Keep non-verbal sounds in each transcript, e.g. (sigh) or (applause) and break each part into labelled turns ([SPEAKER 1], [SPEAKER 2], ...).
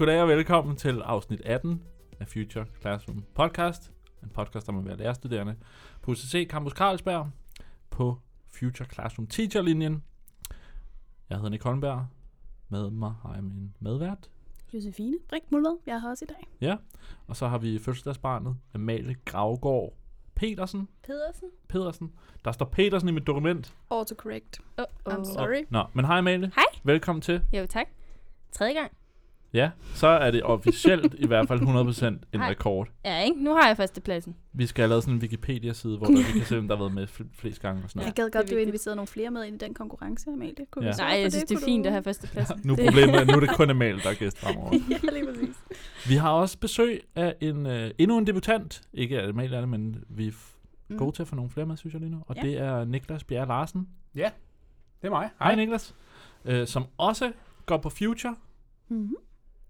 [SPEAKER 1] Goddag og velkommen til afsnit 18 af Future Classroom Podcast. En podcast om at være lærerstuderende på UCC Campus Carlsberg på Future Classroom Teacher-linjen. Jeg hedder Nick Holmberg. Med mig har jeg min medvært.
[SPEAKER 2] Josefine Brinkmuller, jeg er her også i dag.
[SPEAKER 1] Ja, og så har vi fødselsdagsbarnet Amalie Gravgaard Petersen.
[SPEAKER 2] Pedersen.
[SPEAKER 1] Pedersen. Der står Petersen i mit dokument.
[SPEAKER 2] Autocorrect.
[SPEAKER 3] Oh, oh.
[SPEAKER 2] I'm sorry.
[SPEAKER 1] Nå, men hej Amalie.
[SPEAKER 3] Hej.
[SPEAKER 1] Velkommen til.
[SPEAKER 3] Jo, tak. Tredje gang.
[SPEAKER 1] Ja, så er det officielt i hvert fald 100% en
[SPEAKER 3] Hej.
[SPEAKER 1] rekord.
[SPEAKER 3] Ja, ikke? Nu har jeg førstepladsen.
[SPEAKER 1] Vi skal have lavet sådan en Wikipedia-side, hvor der, vi kan se, hvem der har været med fl- flest gange og sådan
[SPEAKER 2] Jeg
[SPEAKER 1] noget.
[SPEAKER 2] gad
[SPEAKER 3] er
[SPEAKER 2] godt, du inviterede nogle flere med ind i den konkurrence, Amalie. Kunne
[SPEAKER 1] Ja.
[SPEAKER 2] vi
[SPEAKER 3] Nej,
[SPEAKER 2] for
[SPEAKER 3] jeg synes, det er
[SPEAKER 2] Kunne
[SPEAKER 3] fint
[SPEAKER 2] du-
[SPEAKER 3] at have førstepladsen.
[SPEAKER 1] Nu er problemet, at nu er det kun Amalie, der er gæst fremover. (laughs)
[SPEAKER 2] ja, lige præcis.
[SPEAKER 1] Vi har også besøg af en, øh, endnu en debutant. Ikke at Amalie er det, men vi er f-
[SPEAKER 2] Mm.
[SPEAKER 1] gode til at få nogle flere med, synes jeg lige nu. Og
[SPEAKER 2] Ja.
[SPEAKER 1] det er Niklas Bjerre Larsen.
[SPEAKER 4] Ja, det er mig.
[SPEAKER 1] Hej Niklas. Øh, som også går på Future.
[SPEAKER 2] Mm-hmm.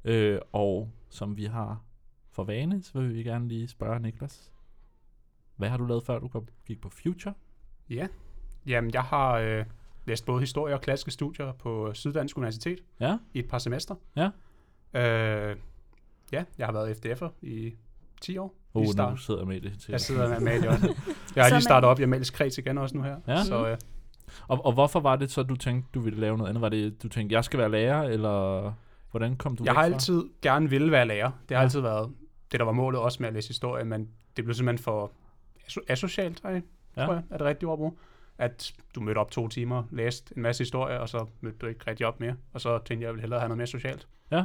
[SPEAKER 1] Øh, og som vi har for vane, så vil vi gerne lige spørge Niklas. Hvad har du lavet, før du går- gik på Future?
[SPEAKER 4] Ja. Jamen, jeg har øh, læst både historie og klassiske studier på Syddansk Universitet
[SPEAKER 1] Ja,
[SPEAKER 4] i et par semester.
[SPEAKER 1] Ja.
[SPEAKER 4] Øh, ja, jeg har været FDF'er i 10 år.
[SPEAKER 1] oh, nu sidder Amalie til.
[SPEAKER 4] Jeg sidder med Amalie også. Jeg har lige startet op i Amalies kreds igen også nu her.
[SPEAKER 1] Ja.
[SPEAKER 4] Så øh,
[SPEAKER 1] Og, og hvorfor var det så, du tænkte, du ville lave noget andet? Var det, du tænkte, jeg skal være lærer, eller hvordan kom du
[SPEAKER 4] jeg har
[SPEAKER 1] fra?
[SPEAKER 4] altid gerne ville være lærer. Det har
[SPEAKER 1] Ja.
[SPEAKER 4] altid været det, der var målet også med at læse historie, men det blev simpelthen for aso- asocialt, ej,
[SPEAKER 1] Ja.
[SPEAKER 4] tror jeg, er det rigtige ord at bruge. At du mødte op to timer, læste en masse historie, og så mødte du ikke rigtig op mere. Og så tænkte jeg, jeg ville hellere have noget mere socialt.
[SPEAKER 1] Ja.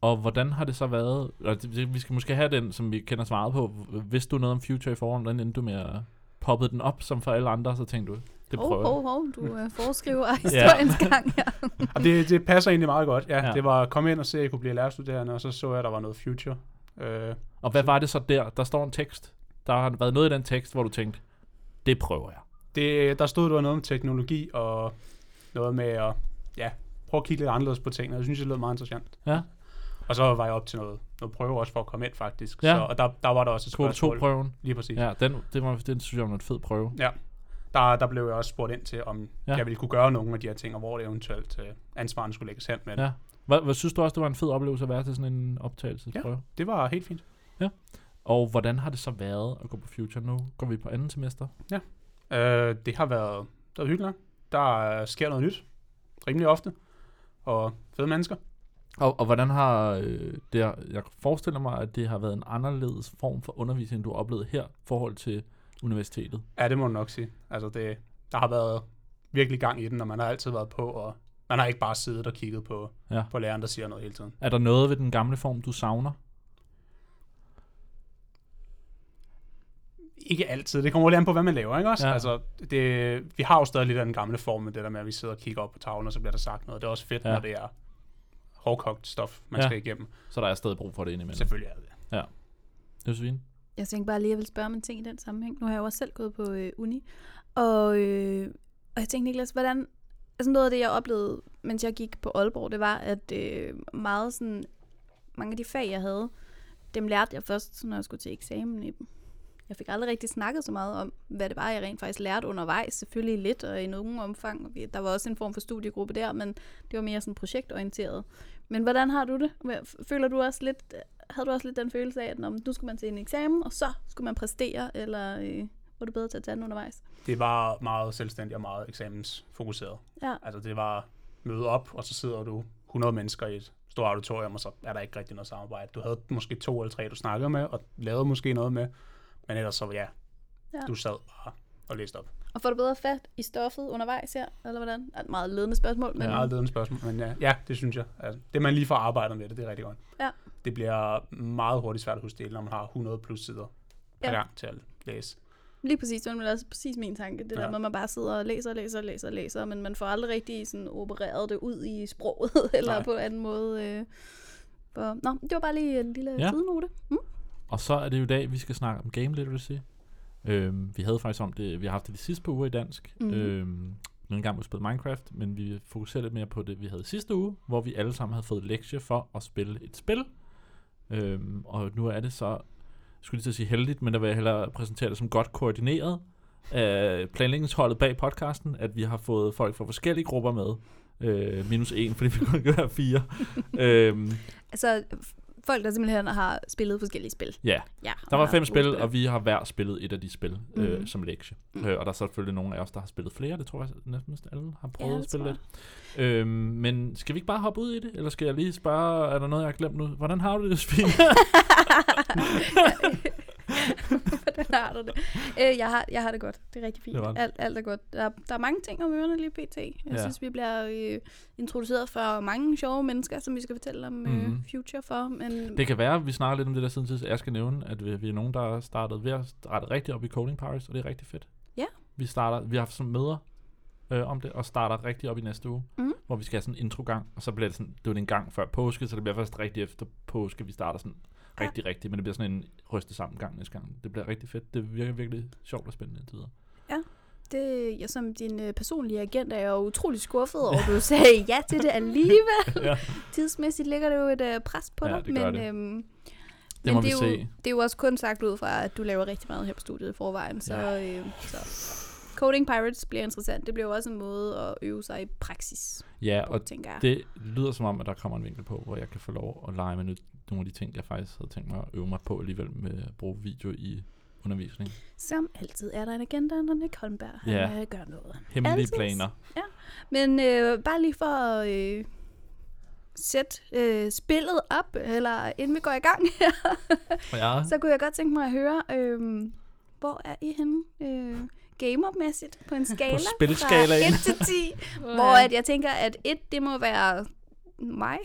[SPEAKER 1] Og hvordan har det så været? Og det, det, vi skal måske have den, som vi kender svaret på. Hvis du noget om Future i forhånd, endte du med at poppe den op, som for alle andre, så tænkte du, det prøver
[SPEAKER 2] hov,
[SPEAKER 1] jeg.
[SPEAKER 2] hov, du uh, foreskriver historiens gang her.
[SPEAKER 4] Og det, det passer egentlig meget godt. Ja,
[SPEAKER 1] Ja.
[SPEAKER 4] ja. det var at komme ind og se, at jeg kunne blive lærerstuderende, og så så jeg, at der var noget future. Øh,
[SPEAKER 1] Og hvad var det så der? Der står en tekst. Der har været noget i den tekst, hvor du tænkte, det prøver jeg.
[SPEAKER 4] det, der stod, der var noget om teknologi, og noget med at ja, prøve at kigge lidt anderledes på tingene. Jeg synes, det lød meget interessant.
[SPEAKER 1] Ja.
[SPEAKER 4] Og så var jeg op til noget, noget prøve også for at komme ind, faktisk.
[SPEAKER 1] Ja.
[SPEAKER 4] Så, og der, der var der også et spørgsmål.
[SPEAKER 1] 2-prøven.
[SPEAKER 4] Lige præcis.
[SPEAKER 1] Ja, den, det var, den synes jeg var en fed prøve.
[SPEAKER 4] Ja. Der, der blev jeg også spurgt ind til, om
[SPEAKER 1] Ja.
[SPEAKER 4] ja. jeg ville kunne gøre nogle af de her ting, og hvor det eventuelt øh, ansvaren skulle lægges hen. Men
[SPEAKER 1] Ja. Hvad, hvad synes du også, det var en fed oplevelse at være til sådan en optagelsesprøve? Ja.
[SPEAKER 4] det var helt fint.
[SPEAKER 1] Og hvordan har det så været at gå på Future nu? Går vi på anden semester?
[SPEAKER 4] Øh, det har været, det har hyggeligt. Der sker noget nyt, rimelig ofte, og fede mennesker.
[SPEAKER 1] Og, og hvordan har øh, det, jeg forestiller mig, at det har været en anderledes form for undervisning, du har oplevet her, i forhold til universitetet.
[SPEAKER 4] Ja, det må man nok sige. Altså, det, der har været virkelig gang i den, og man har altid været på, og man har ikke bare siddet og kigget på,
[SPEAKER 1] Ja.
[SPEAKER 4] på læreren, der siger noget hele tiden.
[SPEAKER 1] Er der noget ved den gamle form, du savner?
[SPEAKER 4] Ikke altid. Det kommer lidt an på, hvad man laver, ikke også?
[SPEAKER 1] Ja.
[SPEAKER 4] Ja. Altså, det, vi har jo stadig lidt af den gamle form med det der med, at vi sidder og kigger op på tavlen, og så bliver der sagt noget. Det er også fedt,
[SPEAKER 1] Ja.
[SPEAKER 4] ja. når det er hårdkogt stof, man
[SPEAKER 1] Ja.
[SPEAKER 4] ja. skal igennem.
[SPEAKER 1] Så der er stadig brug for det indimellem.
[SPEAKER 4] Selvfølgelig er det det.
[SPEAKER 1] Josefine?
[SPEAKER 2] Jeg tænkte bare lige, at jeg vil spørge om en ting i den sammenhæng. Nu har jeg jo også selv gået på øh, uni. Og, øh, og jeg tænkte, Niklas, hvordan... Altså noget af det, jeg oplevede, mens jeg gik på Aalborg, det var, at øh, meget sådan... Mange af de fag, jeg havde, dem lærte jeg først, når jeg skulle til eksamen i dem. Jeg fik aldrig rigtig snakket så meget om, hvad det var, jeg rent faktisk lærte undervejs. Selvfølgelig lidt og i nogen omfang. og vi- Der var også en form for studiegruppe der, men det var mere sådan projektorienteret. Men hvordan har du det? Føler du også lidt, havde du også lidt den følelse af, at når nu skulle man til en eksamen, og så skulle man præstere, eller øh, var det bedre til at tage den undervejs?
[SPEAKER 4] Det var meget selvstændigt og meget eksamensfokuseret.
[SPEAKER 2] Ja.
[SPEAKER 4] Altså, det var møde op, og så sidder du 100 mennesker i et stort auditorium, og så er der ikke rigtig noget samarbejde. Du havde måske to eller tre, du snakkede med, og lavede måske noget med, men ellers så, Ja.
[SPEAKER 2] ja.
[SPEAKER 4] du sad bare og læste op.
[SPEAKER 2] Og får du bedre fat i stoffet undervejs her, eller hvordan? Det er et meget ledende spørgsmål,
[SPEAKER 4] Men har aldrig en spørgsmål, men ja, ja, det synes jeg. Altså, det man lige får arbejdet med det, det er rigtig godt.
[SPEAKER 2] Ja.
[SPEAKER 4] Det bliver meget hurtigt svært at huske det, når man har 100 plus sider per
[SPEAKER 2] Ja.
[SPEAKER 4] gang til at læse.
[SPEAKER 2] lige præcis, det var også præcis min tanke, det ja. der
[SPEAKER 4] Ja.
[SPEAKER 2] med, at man bare sidder og læser, læser, læser, læser, men man får aldrig rigtig sådan opereret det ud i sproget, (laughs) eller
[SPEAKER 4] Nej.
[SPEAKER 2] på en anden måde. Øh. For, nå, det var bare lige en lille
[SPEAKER 1] Ja.
[SPEAKER 2] ja. sidenote. Mm.
[SPEAKER 1] Og så er det jo i dag, vi skal snakke om game literacy. Øhm, vi havde faktisk om det, vi har haft det de sidste par uger i dansk.
[SPEAKER 2] Mhm.
[SPEAKER 1] Øhm, nogle gange vi spillet Minecraft, men vi fokuserer lidt mere på det, vi havde sidste uge, hvor vi alle sammen havde fået lektie for at spille et spil. Øhm, og nu er det så, jeg skulle lige til at sige heldigt, men der vil jeg hellere præsentere det som godt koordineret af planlægningsholdet bag podcasten, at vi har fået folk fra forskellige grupper med. Øh, minus 1, fordi vi kun kan være 4. (laughs) øhm,
[SPEAKER 2] Altså, folk, der simpelthen har spillet forskellige spil.
[SPEAKER 1] ja,
[SPEAKER 2] Ja,
[SPEAKER 1] der var fem spil, og vi har hver spillet et af de spil øh,
[SPEAKER 2] Mhm.
[SPEAKER 1] som lektie.
[SPEAKER 2] Mm.
[SPEAKER 1] Øh, og der er selvfølgelig nogle af os, der har spillet flere. Det tror jeg næsten alle har prøvet
[SPEAKER 2] Ja,
[SPEAKER 1] at spille lidt. Øhm, men skal vi ikke bare hoppe ud i det? Eller skal jeg lige spørge, er der noget, jeg har glemt nu? Hvordan har du det, Josefine? (laughs) (laughs) (laughs) (laughs)
[SPEAKER 2] Har du det? Øh, jeg, har, jeg har det godt. Det er rigtig fint.
[SPEAKER 1] Det det.
[SPEAKER 2] alt, alt er godt. Der, der er mange ting om ørerne lige pt. Jeg
[SPEAKER 1] Ja.
[SPEAKER 2] synes, vi bliver øh, introduceret for mange sjove mennesker, som vi skal fortælle om øh,
[SPEAKER 1] Mhm.
[SPEAKER 2] Future for. Men
[SPEAKER 1] Det kan være, at vi snakker lidt om det der siden tids. Jeg skal nævne, at vi, vi er nogen, der er startet ved at starte rigtig op i Coding Paris, og det er rigtig fedt.
[SPEAKER 2] Ja.
[SPEAKER 1] Vi, starter, vi har haft sådan møder øh, om det, og starter rigtig op i næste uge,
[SPEAKER 2] Mhm.
[SPEAKER 1] hvor vi skal have sådan en introgang, og så bliver det sådan, det er en gang før påske, så det bliver først rigtig efter påske, vi starter sådan. Rigtig, rigtig, men det bliver sådan en ryste sammen gang næste gang. Det bliver rigtig fedt. Det virker virkelig sjovt og spændende indtil videre.
[SPEAKER 2] det, jeg som din øh, personlige agent er jo utrolig skuffet over, at (laughs) du sagde ja til det alligevel. (laughs)
[SPEAKER 1] ja.
[SPEAKER 2] Tidsmæssigt ligger det jo et øh, pres på
[SPEAKER 1] Ja,
[SPEAKER 2] dig.
[SPEAKER 1] det
[SPEAKER 2] men,
[SPEAKER 1] det.
[SPEAKER 2] Øhm,
[SPEAKER 1] Det
[SPEAKER 2] men
[SPEAKER 1] må
[SPEAKER 2] det
[SPEAKER 1] vi
[SPEAKER 2] er, jo,
[SPEAKER 1] se.
[SPEAKER 2] det er jo også kun sagt ud fra, at du laver rigtig meget her på studiet i forvejen. Så, øh, så Coding Pirates bliver interessant. Det bliver jo også en måde at øve sig i praksis
[SPEAKER 1] Ja,
[SPEAKER 2] på,
[SPEAKER 1] og
[SPEAKER 2] tænker jeg.
[SPEAKER 1] det lyder som om, at der kommer en vinkel på, hvor jeg kan få lov at lege med nogle af de ting, jeg faktisk havde tænkt mig at øve mig på alligevel med at bruge video i undervisning.
[SPEAKER 2] Som altid er der en agenda, når Nick Holmberg han,
[SPEAKER 1] Ja.
[SPEAKER 2] øh, gør noget.
[SPEAKER 1] Hemmelige
[SPEAKER 2] Altid.
[SPEAKER 1] planer.
[SPEAKER 2] Men øh, bare lige for at øh, sætte øh, spillet op, eller inden vi går i gang her,
[SPEAKER 1] Ja. (laughs)
[SPEAKER 2] så kunne jeg godt tænke mig at høre, øh, hvor er I henne øh, gamermæssigt på en (laughs) skala?
[SPEAKER 1] spilskalaen.
[SPEAKER 2] Fra 1 til 10, (laughs) hvor at jeg tænker, at 1, det må være mig.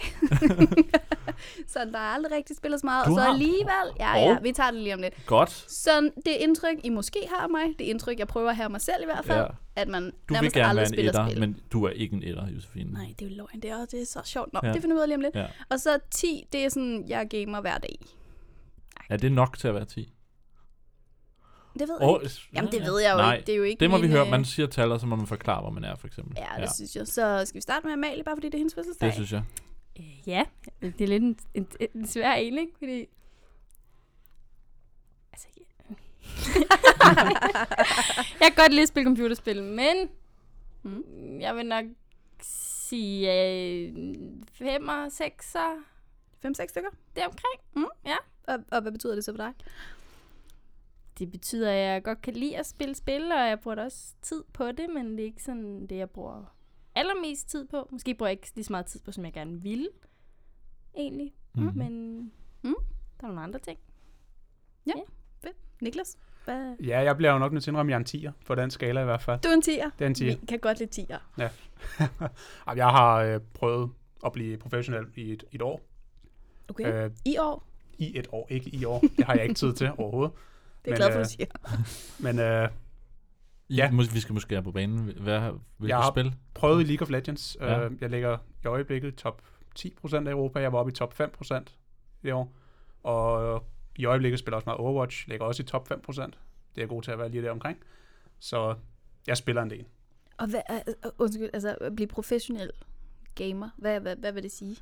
[SPEAKER 2] (laughs) så der er aldrig rigtig spillet så meget.
[SPEAKER 1] Du
[SPEAKER 2] og så
[SPEAKER 1] har-
[SPEAKER 2] alligevel, ja, ja, vi tager det lige om lidt.
[SPEAKER 1] Godt.
[SPEAKER 2] Så det indtryk, I måske har af mig, det indtryk, jeg prøver at have mig selv i hvert fald,
[SPEAKER 1] Ja.
[SPEAKER 2] at man
[SPEAKER 1] Du vil
[SPEAKER 2] nærmest
[SPEAKER 1] gerne
[SPEAKER 2] aldrig spiller
[SPEAKER 1] etter,
[SPEAKER 2] spil.
[SPEAKER 1] men du er ikke en etter, Josefine.
[SPEAKER 2] Nej, det er jo løgn. Det er, det er så sjovt. Nå,
[SPEAKER 1] Ja.
[SPEAKER 2] det finder vi ud af lige om lidt.
[SPEAKER 1] Ja.
[SPEAKER 2] Og så 10, det er sådan, jeg gamer hver dag.
[SPEAKER 1] Er det nok til at være 10?
[SPEAKER 2] Det ved jeg
[SPEAKER 1] Oh,
[SPEAKER 2] ikke. Jamen, det ved jeg jo
[SPEAKER 1] Nej,
[SPEAKER 2] ikke. Det er jo ikke
[SPEAKER 1] det må vi
[SPEAKER 2] min,
[SPEAKER 1] høre.
[SPEAKER 2] øh,
[SPEAKER 1] Man siger tal, og så må man forklare, hvor man er, for eksempel.
[SPEAKER 2] Ja, det ja. synes jeg. Så skal vi starte med Amalie, bare fordi det er hendes fødselsdag?
[SPEAKER 1] det synes jeg.
[SPEAKER 3] Øh, Ja, det er lidt en, en, en svær en, ikke? Fordi... Altså, ja. (laughs) jeg kan godt lide at spille computerspil, men
[SPEAKER 2] Mm.
[SPEAKER 3] jeg vil nok sige øh, 5 og 6
[SPEAKER 2] 5-6 stykker.
[SPEAKER 3] det er omkring.
[SPEAKER 2] Og, og hvad betyder det så for dig?
[SPEAKER 3] Det betyder, at jeg godt kan lide at spille spil, og jeg bruger også tid på det, men det er ikke sådan det, jeg bruger allermest tid på. Måske bruger jeg ikke lige så meget tid på, som jeg gerne ville, egentlig. Mm. Men
[SPEAKER 2] Mm.
[SPEAKER 3] der er nogle andre ting.
[SPEAKER 2] Niklas? Hvad?
[SPEAKER 4] Ja, jeg bliver jo nok nødt til at indrømme, at jeg er en 10'er på den skala i hvert fald.
[SPEAKER 2] Du er en 10'er.
[SPEAKER 4] Det er en 10'er.
[SPEAKER 2] Vi kan godt lide 10'er. (laughs)
[SPEAKER 4] Ej, Jeg har øh, prøvet at blive professionel i et, et år.
[SPEAKER 2] Okay. Øh, I år.
[SPEAKER 4] I et år, ikke i år. Det har jeg ikke tid til overhovedet.
[SPEAKER 2] Det er
[SPEAKER 4] Men,
[SPEAKER 2] jeg glad for,
[SPEAKER 4] øh,
[SPEAKER 2] du siger. (laughs)
[SPEAKER 4] Men øh,
[SPEAKER 1] I,
[SPEAKER 4] Ja.
[SPEAKER 1] mås- vi skal måske have på banen. Hvad, hvilket
[SPEAKER 4] Jeg har-
[SPEAKER 1] spil?
[SPEAKER 4] prøvet i League of Legends.
[SPEAKER 1] Ja.
[SPEAKER 4] Øh, jeg ligger i øjeblikket i top 10% af Europa. Jeg var oppe i top 5% i år. Og i øjeblikket spiller jeg også meget Overwatch. Ligger også i top 5%. Det er jeg god til at være lige der omkring. Så jeg spiller en del.
[SPEAKER 2] Og hvad, øh, undskyld, altså at blive professionel gamer, hvad, hvad, hvad vil det sige?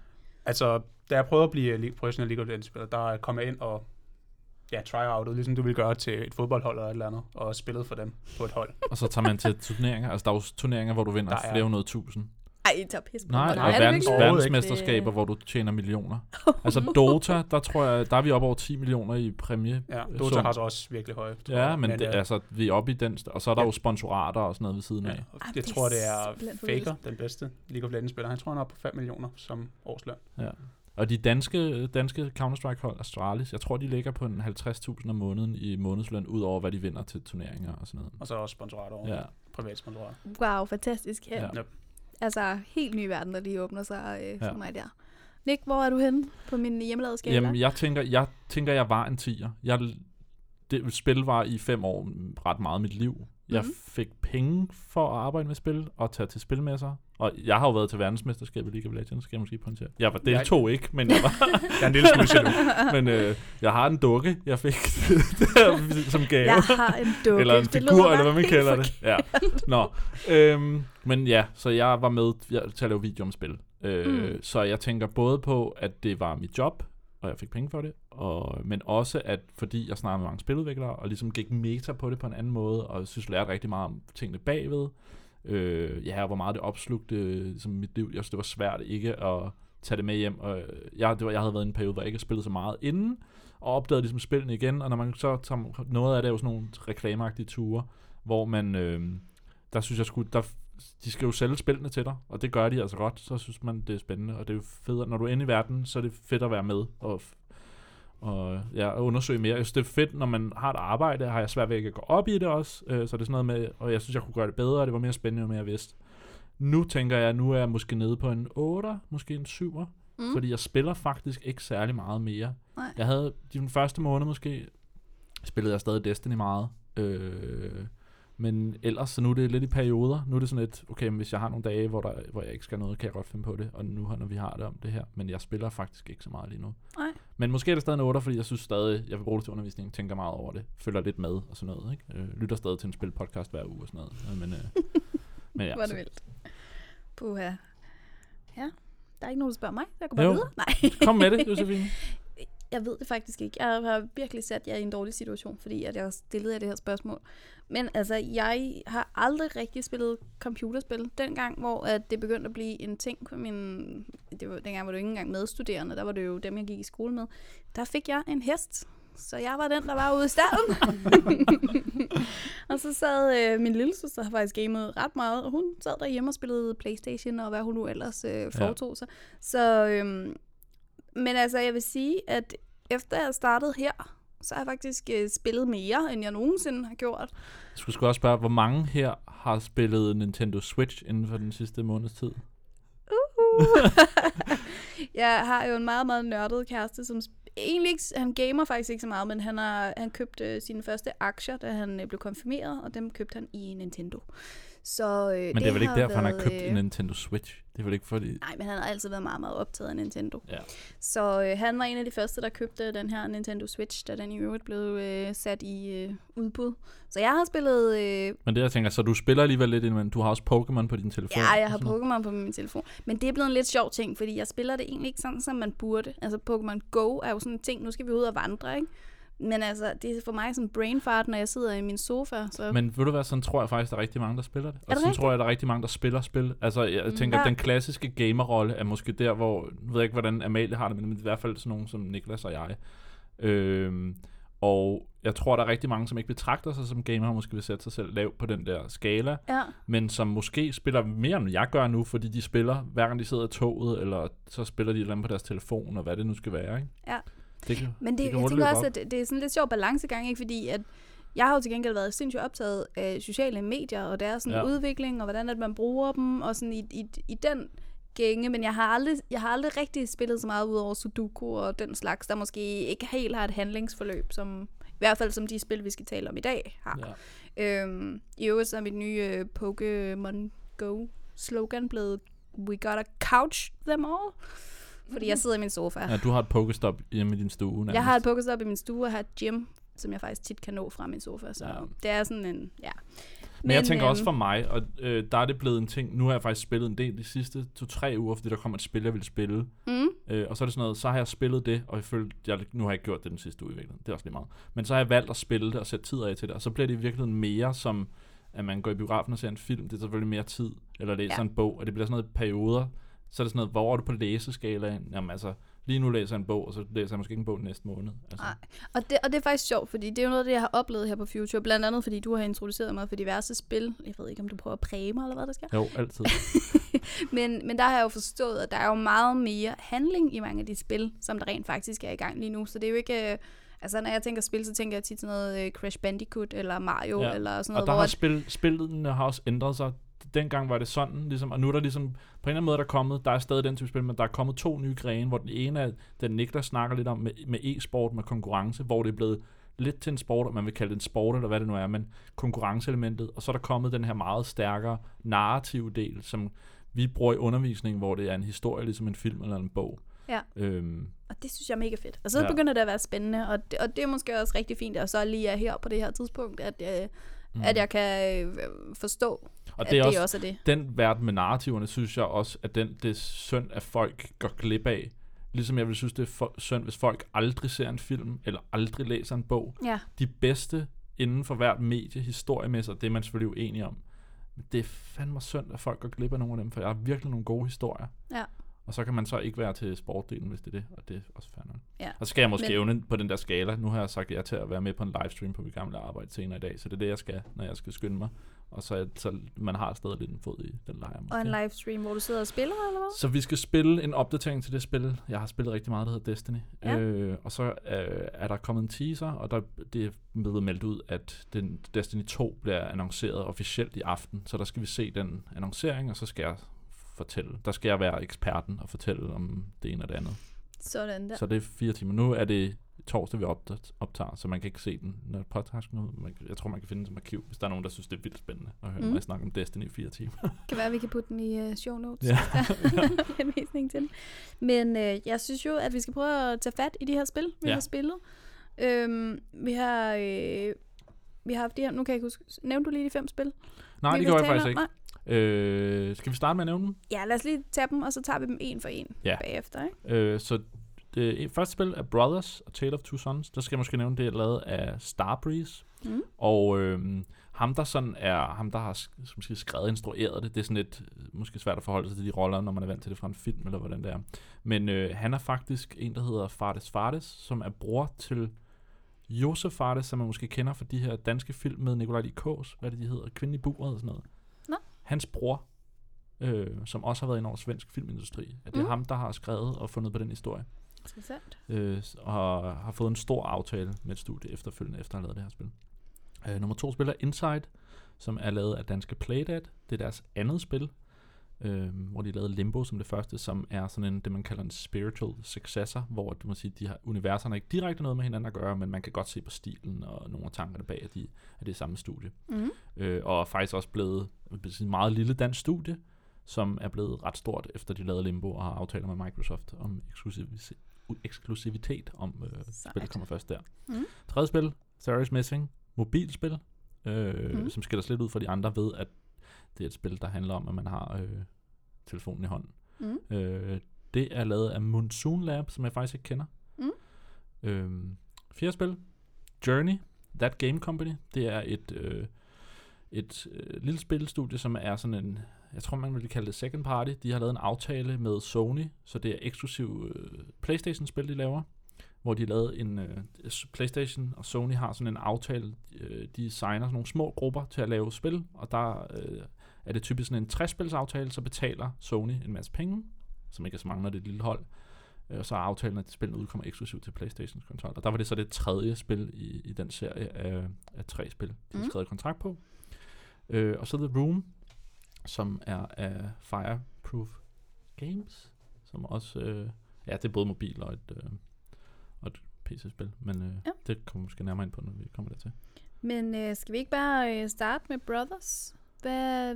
[SPEAKER 4] Altså, da jeg prøvede at blive professionel League of Legends-spiller, der kom jeg ind og ja, try-outet, ligesom du ville gøre til et fodboldhold eller et eller andet, og spillede for dem på et hold.
[SPEAKER 1] Og så tager man til turneringer. Altså, der er jo turneringer, hvor du vinder
[SPEAKER 4] Der er-
[SPEAKER 1] flere hundrede tusind.
[SPEAKER 2] Ej, I tager pis på
[SPEAKER 1] Nej,
[SPEAKER 2] mig.
[SPEAKER 1] og
[SPEAKER 2] Er
[SPEAKER 1] verdens?
[SPEAKER 4] Overhovedet ikke.
[SPEAKER 1] verdensmesterskaber, hvor du tjener millioner. Altså Dota, der tror jeg, der er vi oppe over 10 millioner i præmie.
[SPEAKER 4] Ja, Dota
[SPEAKER 1] sum.
[SPEAKER 4] har så også virkelig høje. tror
[SPEAKER 1] Ja,
[SPEAKER 4] jeg.
[SPEAKER 1] men, det,
[SPEAKER 4] øh,
[SPEAKER 1] altså, vi er oppe i den, og så er der
[SPEAKER 4] Ja.
[SPEAKER 1] jo sponsorater og sådan noget ved siden
[SPEAKER 4] ja,
[SPEAKER 1] af.
[SPEAKER 2] Ej,
[SPEAKER 4] jeg
[SPEAKER 2] det er
[SPEAKER 4] tror, det er Faker, den bedste League of Legends-spiller. Han tror, han er oppe på 5 millioner som årsløn.
[SPEAKER 1] Ja. Og de danske, danske Counter-Strike-hold, Astralis, jeg tror, de ligger på en 50.000 om måneden i månedsløn, ud over hvad de vinder til turneringer og sådan noget.
[SPEAKER 4] Og så også sponsorater over.
[SPEAKER 1] Ja.
[SPEAKER 4] Privat sponsorater.
[SPEAKER 2] Wow, fantastisk. Ja.
[SPEAKER 1] Ja.
[SPEAKER 2] ja. Altså, helt ny verden, der lige åbner sig øh, for
[SPEAKER 1] Ja.
[SPEAKER 2] mig der. Nick, hvor er du henne på min hjemmelavede skala?
[SPEAKER 1] Jamen, jeg tænker, jeg tænker, jeg var en tiger. Jeg, det spil var i fem år ret meget af mit liv. Jeg
[SPEAKER 2] Mhm.
[SPEAKER 1] fik penge for at arbejde med spil og tage til spilmesser. Og jeg har jo været til verdensmesterskabet i League of Legends, skal jeg måske pointere. Jeg var deltog ikke, men jeg, var, (laughs)
[SPEAKER 4] Jeg er en lille smule
[SPEAKER 1] men øh, jeg har en dukke, jeg fik (laughs) der som gave.
[SPEAKER 2] jeg har en dukke.
[SPEAKER 1] eller en figur, eller hvad man kalder det. Ja. Nå, øhm, men ja, så jeg var med til at lave video om spil. Øh,
[SPEAKER 2] Mm.
[SPEAKER 1] Så jeg tænker både på, at det var mit job, og jeg fik penge for det, og, men også at fordi jeg snakkede med mange spiludviklere, og ligesom gik meta på det på en anden måde, og jeg synes, jeg lærte rigtig meget om tingene bagved, Øh, ja, og hvor meget det opslugte som ligesom mit liv. Jeg synes, det var svært ikke at tage det med hjem. Og jeg, det var, jeg havde været i en periode, hvor jeg ikke havde spillet så meget inden, og opdagede ligesom spillene igen. Og når man så tager noget af det, er jo sådan nogle reklameagtige ture, hvor man, øh, der synes jeg skulle, der, de skal jo sælge spillene til dig, og det gør de altså godt, så synes man, det er spændende, og det er jo fedt, når du er inde i verden, så er det fedt at være med, og, og ja, undersøge mere. Jeg synes, det er fedt, når man har et arbejde, har jeg svært ved ikke at gå op i det også, øh, så det er sådan noget med, og jeg synes, jeg kunne gøre det bedre, og det var mere spændende, jo mere jeg vidste. Nu tænker jeg, nu er jeg måske nede på en 8, måske en 7, mm. fordi jeg spiller faktisk ikke særlig meget mere.
[SPEAKER 2] Nej.
[SPEAKER 1] Jeg havde de første måned måske, spillede jeg stadig Destiny meget, øh, men ellers, så nu er det lidt i perioder. Nu er det sådan lidt, okay, men hvis jeg har nogle dage, hvor, der, hvor jeg ikke skal noget, kan jeg godt finde på det. Og nu når vi har det om det her. Men jeg spiller faktisk ikke så meget lige nu.
[SPEAKER 2] Nej.
[SPEAKER 1] Men måske er det stadig en 8, fordi jeg synes stadig, jeg vil bruge det til undervisning, tænker meget over det, følger lidt med og sådan noget. Ikke? Øh, lytter stadig til en spilpodcast hver uge og sådan noget. Øh, Men, øh, (laughs) men ja,
[SPEAKER 2] Var det vildt. Puha. Ja, der er ikke nogen, der spørger mig. Jeg går bare
[SPEAKER 1] Jo.
[SPEAKER 2] videre. Nej.
[SPEAKER 1] kom med det, Josefine. (laughs)
[SPEAKER 2] Jeg ved det faktisk ikke. Jeg har virkelig sat jer i en dårlig situation, fordi at jeg har stillet jer det her spørgsmål. Men altså, jeg har aldrig rigtig spillet computerspil. Dengang, hvor at det begyndte at blive en ting for min... Det var, dengang var du ikke engang medstuderende, der var det jo dem, jeg gik i skole med. Der fik jeg en hest. Så jeg var den, der var ude i stallen. (laughs) og så sad øh, min lille søster, har faktisk gamet ret meget, og hun sad derhjemme og spillede Playstation, og hvad hun nu ellers øh, foretog sig. Så, øhm, men altså, jeg vil sige, at efter jeg startede her, så har jeg faktisk øh, spillet mere, end jeg nogensinde har gjort.
[SPEAKER 1] Jeg skulle sgu også spørge, hvor mange her har spillet Nintendo Switch inden for den sidste måneds tid? (laughs)
[SPEAKER 2] jeg har jo en meget, meget nørdet kæreste, som egentlig ikke, han gamer faktisk ikke så meget, men han har han købte øh, sine første aktier, da han øh, blev konfirmeret, og dem købte han i Nintendo. Så, øh,
[SPEAKER 1] Men det, er vel ikke derfor, han har
[SPEAKER 2] været,
[SPEAKER 1] købt
[SPEAKER 2] øh,
[SPEAKER 1] en Nintendo Switch. Det er vel ikke fordi...
[SPEAKER 2] Nej, men han har altid været meget, meget optaget af Nintendo.
[SPEAKER 1] Ja.
[SPEAKER 2] Så øh, han var en af de første, der købte den her Nintendo Switch, da den i øvrigt blev øh, sat i øh, udbud. Så jeg har spillet... Øh,
[SPEAKER 1] Men det jeg tænker, så du spiller alligevel lidt, men du har også Pokémon på din telefon.
[SPEAKER 2] ja, jeg har. Pokémon på min telefon. Men det er blevet en lidt sjov ting, fordi jeg spiller det egentlig ikke sådan, som man burde. Altså Pokémon Go er jo sådan en ting, nu skal vi ud og vandre, ikke? Men altså, det er for mig sådan brain fart, når jeg sidder i min sofa. Så...
[SPEAKER 1] Men ved du hvad, sådan tror jeg faktisk, der er rigtig mange, der spiller det. Og
[SPEAKER 2] det
[SPEAKER 1] sådan
[SPEAKER 2] rigtigt?
[SPEAKER 1] tror jeg, der er rigtig mange, der spiller spil. Altså, jeg tænker,
[SPEAKER 2] Ja.
[SPEAKER 1] den klassiske gamerrolle er måske der, hvor, nu ved jeg ikke, hvordan Amalie har det, men i hvert fald sådan nogen som Niklas og jeg. Øhm, og jeg tror, der er rigtig mange, som ikke betragter sig som gamer, og måske vil sætte sig selv lavt på den der skala,
[SPEAKER 2] Ja.
[SPEAKER 1] men som måske spiller mere, end jeg gør nu, fordi de spiller, hver gang de sidder i toget, eller så spiller de et eller andet på deres telefon, og hvad det nu skal være, ikke?
[SPEAKER 2] Ja.
[SPEAKER 1] Det kan,
[SPEAKER 2] Men det,
[SPEAKER 1] kan
[SPEAKER 2] jeg tænker også,
[SPEAKER 1] op.
[SPEAKER 2] at det, det er sådan lidt sjov balancegang, ikke? fordi at jeg har jo til gengæld været sindssygt optaget af sociale medier, og deres sådan
[SPEAKER 1] Ja.
[SPEAKER 2] ja. udvikling, og hvordan at man bruger dem, og sådan i, i, i den gænge, men jeg har, aldrig, jeg har aldrig rigtig spillet så meget ud over Sudoku og den slags, der måske ikke helt har et handlingsforløb, som i hvert fald som de spil, vi skal tale om i dag, har.
[SPEAKER 1] Ja.
[SPEAKER 2] Øhm, I øvrigt så er mit nye øh, Pokémon Go slogan blevet We gotta couch them all. Fordi jeg sidder i min sofa.
[SPEAKER 1] ja, du har et Pokestop hjemme i din stue. Nærmest.
[SPEAKER 2] Jeg har et Pokestop i min stue og har et gym, som jeg faktisk tit kan nå fra min sofa. Så
[SPEAKER 1] Ja.
[SPEAKER 2] det er sådan en, ja.
[SPEAKER 1] Men, jeg tænker
[SPEAKER 2] øhm,
[SPEAKER 1] også for mig, og øh, der er det blevet en ting, nu har jeg faktisk spillet en del de sidste to-tre uger, fordi der kom et spil, jeg ville spille.
[SPEAKER 2] Mm,
[SPEAKER 1] Øh, og så er det sådan noget, så har jeg spillet det, og jeg følte, jeg, nu har jeg ikke gjort det den sidste uge i virkeligheden, det er også lige meget. Men så har jeg valgt at spille det og sætte tid af til det, og så bliver det i virkeligheden mere som, at man går i biografen og ser en film, det er selvfølgelig mere tid, eller læser. Ja. en bog, og det bliver sådan noget perioder, så er det sådan noget, hvor er du på læseskalaen? Jamen altså, lige nu læser jeg en bog, og så læser jeg måske ikke en bog næste måned. Altså,
[SPEAKER 2] Nej. Og det, og det er faktisk sjovt, fordi det er jo noget af det, jeg har oplevet her på Future. Blandt andet, fordi du har introduceret mig for diverse spil. Jeg ved ikke, om du prøver at præge mig, eller hvad der skal.
[SPEAKER 1] Jo, altid. (laughs)
[SPEAKER 2] Men, men der har jeg jo forstået, at der er jo meget mere handling i mange af de spil, som der rent faktisk er i gang lige nu. Så det er jo ikke... øh, Altså, når jeg tænker spil, så tænker jeg tit sådan noget øh, Crash Bandicoot, eller Mario,
[SPEAKER 1] Ja.
[SPEAKER 2] eller sådan
[SPEAKER 1] Og
[SPEAKER 2] noget,
[SPEAKER 1] der
[SPEAKER 2] hvor...
[SPEAKER 1] har spil, spillene har også ændret sig. Dengang var det sådan, ligesom, og nu er der ligesom, på en eller anden måde der er kommet, der er stadig den type spil, men der er kommet to nye grene, hvor den ene er, den Niklas snakker lidt om med, med e-sport, med konkurrence, hvor det er blevet lidt til en sport, og man vil kalde det en sport, eller hvad det nu er, men konkurrenceelementet, og så er der kommet den her meget stærkere narrative del, som vi bruger i undervisningen, hvor det er en historie, ligesom en film eller en bog.
[SPEAKER 2] Ja.
[SPEAKER 1] Øhm,
[SPEAKER 2] Og det synes jeg er mega fedt. Og så
[SPEAKER 1] Ja.
[SPEAKER 2] begynder det at være spændende, og det, og det er måske også rigtig fint, at så lige er her på det her tidspunkt, at, øh,
[SPEAKER 1] mm.
[SPEAKER 2] at jeg kan øh, forstå,
[SPEAKER 1] og det er også,
[SPEAKER 2] det også er det.
[SPEAKER 1] den verden med narrativerne, synes jeg også, at den, det er synd, at folk går glip af. Ligesom jeg vil synes, det er for, synd, hvis folk aldrig ser en film, eller aldrig læser en bog.
[SPEAKER 2] Ja,
[SPEAKER 1] De bedste inden for hvert medie, historiemæssigt, det er man selvfølgelig uenig om. Men det er fandme synd, at folk går glip af nogle af dem, for jeg har virkelig nogle gode historier.
[SPEAKER 2] Ja.
[SPEAKER 1] Og så kan man så ikke være til sportdelen, hvis det er det, og det er også fair nok.
[SPEAKER 2] Ja.
[SPEAKER 1] Og så skal jeg måske
[SPEAKER 2] Men-
[SPEAKER 1] evne på den der skala. Nu har jeg sagt ja til at være med på en livestream på mit gamle arbejde senere i dag, så det er det, jeg skal, når jeg skal skynde mig. Og så, så man har stadig lidt en fod i den lejr.
[SPEAKER 2] Og en
[SPEAKER 1] måske.
[SPEAKER 2] livestream, hvor du sidder og spiller, eller hvad?
[SPEAKER 1] Så vi skal spille en opdatering til det spil. Jeg har spillet rigtig meget, der hedder Destiny.
[SPEAKER 2] Ja.
[SPEAKER 1] Øh, og så øh, er der kommet en teaser, og der, det er blevet meldt ud, at den Destiny 2 bliver annonceret officielt i aften. Så der skal vi se den annoncering, og så skal jeg fortælle. Der skal jeg være eksperten og fortælle om det ene og det andet.
[SPEAKER 2] Sådan der.
[SPEAKER 1] Så det er fire timer. Nu er det torsdag, vi optager, så man kan ikke se den, når podcasten ude. Man, jeg tror, man kan finde den som arkiv, hvis der er nogen, der synes, det er vildt spændende at høre
[SPEAKER 2] Mm.
[SPEAKER 1] mig snakke om Destiny i fire timer. (laughs)
[SPEAKER 2] kan være, at vi kan putte den i uh, show notes.
[SPEAKER 1] Ja. (laughs)
[SPEAKER 2] henvisning til. Men øh, jeg synes jo, at vi skal prøve at tage fat i de her spil, vi
[SPEAKER 1] Ja.
[SPEAKER 2] har spillet. Øhm, vi har... Øh, vi har haft de her, nu kan jeg ikke huske, nævnte du lige de fem spil?
[SPEAKER 1] Nej,
[SPEAKER 2] vi
[SPEAKER 1] det gjorde jeg faktisk
[SPEAKER 2] om?
[SPEAKER 1] ikke. Øh, skal vi starte med at nævne dem?
[SPEAKER 2] Ja, lad os lige tage dem, og så tager vi dem en for en
[SPEAKER 1] Ja.
[SPEAKER 2] bagefter. Ikke?
[SPEAKER 1] Øh, så det første spil er Brothers og Tale of Two Sons. Der skal jeg måske nævne, det er lavet af Starbreeze.
[SPEAKER 2] Mm.
[SPEAKER 1] Og øh, ham, der sådan er, ham, der har måske skrevet og instrueret det, det er sådan lidt, øh, måske svært at forholde sig til de roller, når man er vant til det fra en film, eller hvordan det er. Men øh, han er faktisk en, der hedder Fardes Fardes, som er bror til Josef Fardes, som man måske kender fra de her danske film med Nikolaj Likås, hvad er det, de hedder, Kvinden i buret og sådan noget. Hans bror, øh, som også har været ind over svensk filmindustri, at det er
[SPEAKER 2] Mm.
[SPEAKER 1] ham, der har skrevet og fundet på den historie
[SPEAKER 2] Interessant.
[SPEAKER 1] øh, og har fået en stor aftale med et studie efterfølgende, efter at have lavet det her spil. Øh, nummer to spil er Inside, som er lavet af danske Playdead. Det er deres andet spil, øh, hvor de lavede Limbo som det første, som er sådan en, det man kalder en spiritual successor, hvor du må sige, de har, universerne ikke direkte noget med hinanden at gøre, men man kan godt se på stilen og nogle af tankerne bag, at, de, at det er samme studie.
[SPEAKER 2] Mm.
[SPEAKER 1] Øh, og faktisk også blevet et meget lille dansk studie, som er blevet ret stort, efter de lavede Limbo og har aftaler med Microsoft om eksklusivitet, eksklusivitet om øh, spillet kommer først der.
[SPEAKER 2] Mm.
[SPEAKER 1] Tredje spil, is Missing, mobilspil, øh,
[SPEAKER 2] mm.
[SPEAKER 1] som skiller sig lidt ud fra de andre ved, at det er et spil, der handler om, at man har øh, telefonen i hånden.
[SPEAKER 2] Mm.
[SPEAKER 1] Øh, det er lavet af Monsoon Lab, som jeg faktisk ikke kender.
[SPEAKER 2] Mm.
[SPEAKER 1] Øh, fjerde spil, Journey, That Game Company. Det er et, øh, et øh, lille spilstudie, som er sådan en, jeg tror man vil kalde det second party. De har lavet en aftale med Sony, så det er eksklusiv øh, Playstation-spil, de laver. Hvor de lavet en, øh, Playstation og Sony har sådan en aftale, øh, de signer sådan nogle små grupper til at lave spil, og der øh, er det typisk sådan en 60-spils aftale, så betaler Sony en masse penge, som ikke er så mange, når det er et lille hold. Øh, Og så er aftalen, at spillene udkommer eksklusivt til Playstations konsol. Og der var det så det tredje spil i, i den serie af, af tre spil, de har
[SPEAKER 2] Mhm.
[SPEAKER 1] skrevet kontrakt på. Øh, og så The Room, som er af Fireproof Games, som også, øh, ja, det er både mobil og et, øh, og et PC-spil, men øh,
[SPEAKER 2] ja.
[SPEAKER 1] det kommer vi måske nærmere ind på, når vi kommer dertil.
[SPEAKER 2] Men øh, skal vi ikke bare øh, starte med Brothers? Hvad,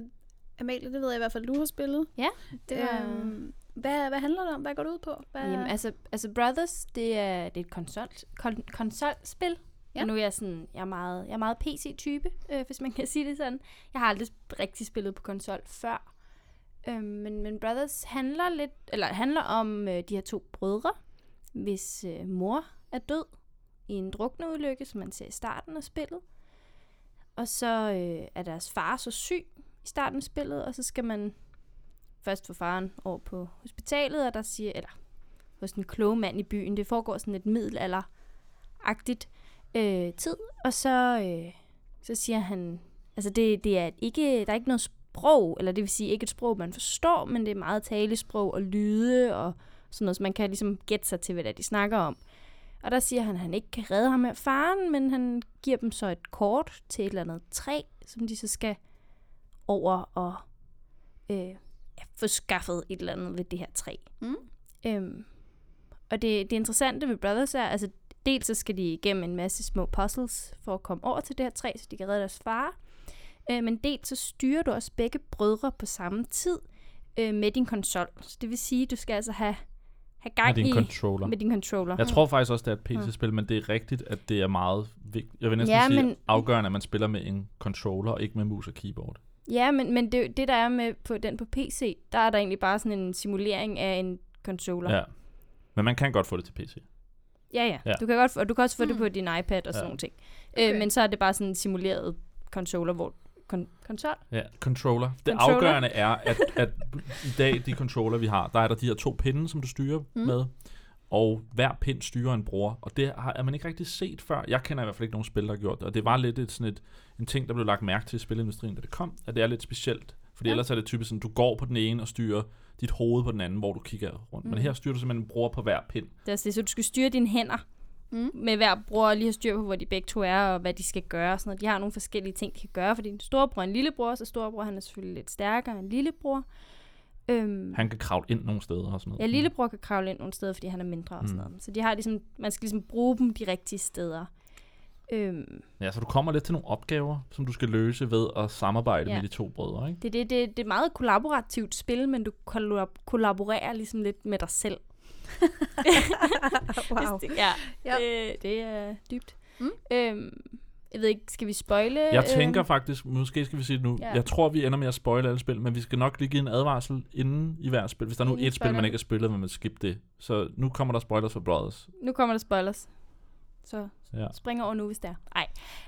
[SPEAKER 2] Amalie, det ved jeg i hvert fald, du har spillet.
[SPEAKER 3] Ja, det var...
[SPEAKER 2] Øhm, hvad, hvad handler det om? Hvad går det ud på? Hvad,
[SPEAKER 3] Jamen, altså, altså Brothers, det er, det er et konsol, kon, konsolspil.
[SPEAKER 2] Ja.
[SPEAKER 3] Ja. Og nu er jeg sådan, jeg er meget, jeg er meget PC-type, øh, hvis man kan sige det sådan. Jeg har aldrig rigtig spillet på konsol før. Øh, men, men Brothers handler lidt, eller handler om øh, de her to brødre, hvis øh, mor er død i en drukneulykke, som man ser i starten af spillet. Og så øh, er deres far så syg i starten af spillet, og så skal man først få faren over på hospitalet, og der siger, eller hos en kloge mand i byen, det foregår sådan et middelalderagtigt øh, tid, og så, øh, så siger han, altså det, det er ikke, der er ikke noget sprog, eller det vil sige ikke et sprog, man forstår, men det er meget talesprog og lyde og sådan noget, så man kan ligesom gætte sig til, hvad de snakker om. Og der siger han, at han ikke kan redde ham af faren, men han giver dem så et kort til et eller andet træ, som de så skal over og øh, ja, få skaffet et eller andet ved det her træ.
[SPEAKER 2] Mm.
[SPEAKER 3] Øhm, og det, det interessante ved Brothers er, altså dels så skal de igennem en masse små puzzles for at komme over til det her træ, så de kan redde deres far. Øh, men dels så styrer du også begge brødre på samme tid øh, med din konsol. Så det vil sige, at du skal altså have, have gang
[SPEAKER 1] Med din
[SPEAKER 3] i
[SPEAKER 1] controller.
[SPEAKER 3] med din controller.
[SPEAKER 1] Jeg tror faktisk også, det er et PC-spil, men det er rigtigt, at det er meget vigtigt. Jeg vil næsten
[SPEAKER 3] Ja,
[SPEAKER 1] ja, sige
[SPEAKER 3] men-
[SPEAKER 1] afgørende, at man spiller med en controller, og ikke med mus og keyboard.
[SPEAKER 3] Ja, men, men det, det der er med på den på PC, der er der egentlig bare sådan en simulering af en controller.
[SPEAKER 1] Ja. Men man kan godt få det til PC.
[SPEAKER 3] Ja, ja.
[SPEAKER 1] Ja.
[SPEAKER 3] Du kan godt, få- og du kan også få mm. det
[SPEAKER 2] Mm.
[SPEAKER 3] på din iPad og sådan
[SPEAKER 1] Ja.
[SPEAKER 3] nogle ting.
[SPEAKER 2] Okay.
[SPEAKER 3] Øh, men så er det bare sådan en simuleret controller, hvor kon- konsol.
[SPEAKER 1] Ja, controller. Det
[SPEAKER 3] Controller.
[SPEAKER 1] afgørende er, at, at i dag, de controller, vi har, der er der de her to pinde, som du styrer mm. med, og hver pind styrer en bror, og det har er man ikke rigtig set før. Jeg kender i hvert fald ikke nogen spil, der har gjort det, og det var lidt et, sådan et, en ting, der blev lagt mærke til i spilindustrien, da det kom, at det er lidt specielt. Fordi
[SPEAKER 3] Ja.
[SPEAKER 1] ellers er det typisk sådan, du går på den ene og styrer dit hoved på den anden, hvor du kigger rundt. Mm. Men
[SPEAKER 3] Mm.
[SPEAKER 1] her styrer du simpelthen en bror på hver pind.
[SPEAKER 3] Det er altså det, så du skal styre dine hænder
[SPEAKER 2] Mm.
[SPEAKER 3] med hver bror, og lige have styr på, hvor de begge to er, og hvad de skal gøre. og Sådan noget. De har nogle forskellige ting, de kan gøre, fordi en storebror og en lillebror, så storebror han er selvfølgelig lidt stærkere end lillebror. Øhm,
[SPEAKER 1] Han kan kravle ind nogle steder og sådan noget.
[SPEAKER 3] Ja, lillebror kan kravle ind nogle steder, fordi han er mindre og sådan
[SPEAKER 1] Mm.
[SPEAKER 3] noget. Så de har ligesom, man skal ligesom bruge dem de rigtige steder. Øhm,
[SPEAKER 1] Ja, så du kommer lidt til nogle opgaver, som du skal løse ved at samarbejde
[SPEAKER 3] Ja.
[SPEAKER 1] med de to brødre, ikke?
[SPEAKER 3] det, det, det, det er meget kollaborativt spil, men du kollab- kollaborerer ligesom lidt med dig selv. (laughs)
[SPEAKER 2] wow.
[SPEAKER 3] Det, ja,
[SPEAKER 2] Ja.
[SPEAKER 3] Det, det er dybt.
[SPEAKER 2] Mm.
[SPEAKER 3] Øhm, jeg ved ikke, skal vi spoile?
[SPEAKER 1] Jeg tænker
[SPEAKER 3] øhm,
[SPEAKER 1] faktisk, måske skal vi sige det nu,
[SPEAKER 3] Ja.
[SPEAKER 1] jeg tror, vi ender med at spoile alle spil, men vi skal nok lige give en advarsel inden i hver spil. Hvis der er nu et spil, man ikke har spillet, vil man skippe det. Så nu kommer der spoilers for Brothers.
[SPEAKER 3] Nu kommer der spoilers. Så
[SPEAKER 1] Ja.
[SPEAKER 3] Springer over nu, hvis det er. Ej.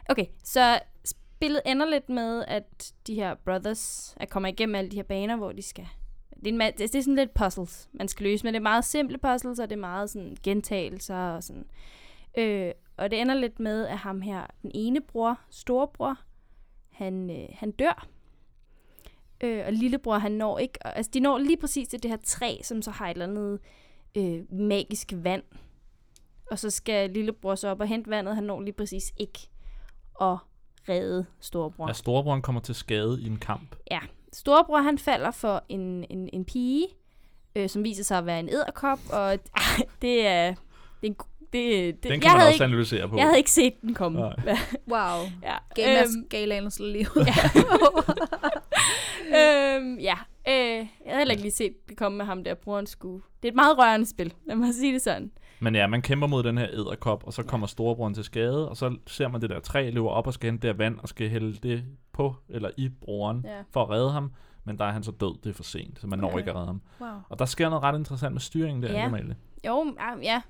[SPEAKER 3] Okay, så spillet ender lidt med, at de her brothers er kommer igennem alle de her baner, hvor de skal... Det er, en, ma- det er sådan lidt puzzles, man skal løse, men det er meget simple puzzles, og det er meget sådan gentagelser og sådan. Øh, og det ender lidt med, at ham her, den ene bror, storebror, han, øh, han dør. Øh, og lillebror, han når ikke... Altså, de når lige præcis til det her træ, som så har et eller andet øh, magisk vand. Og så skal lillebror så op og hente vandet. Han når lige præcis ikke at redde storebror.
[SPEAKER 1] Ja, storebroren kommer til skade i en kamp.
[SPEAKER 3] Storebror, han falder for en, en, en pige, øh, som viser sig at være en æderkop, og (laughs) det er... Det, er en det, det,
[SPEAKER 1] Den
[SPEAKER 3] jeg
[SPEAKER 1] kan man
[SPEAKER 3] havde
[SPEAKER 1] også
[SPEAKER 3] ikke,
[SPEAKER 1] analysere på.
[SPEAKER 3] Jeg havde ikke set den komme. (laughs)
[SPEAKER 2] Wow.
[SPEAKER 3] ja.
[SPEAKER 2] Gamers
[SPEAKER 3] Øhm,
[SPEAKER 2] galaen slår lige
[SPEAKER 3] ja. (laughs) øhm, ja. Øh, jeg havde heller ikke lige set det komme med ham der, broren skulle. Det er et meget rørende spil, lad mig sige det sådan.
[SPEAKER 1] Men ja, man kæmper mod den her æderkop, og så kommer storebroren til skade, og så ser man det der træ løber op og skal hente der vand, og skal hælde det på eller i broren
[SPEAKER 3] Ja.
[SPEAKER 1] for at redde ham. Men der er han så død, det er for sent, så man når
[SPEAKER 3] Ja.
[SPEAKER 1] ikke at redde ham.
[SPEAKER 2] wow.
[SPEAKER 1] Og der sker noget ret interessant med styringen der,
[SPEAKER 3] Ja.
[SPEAKER 1] Amalie.
[SPEAKER 3] Jo, ja. ja.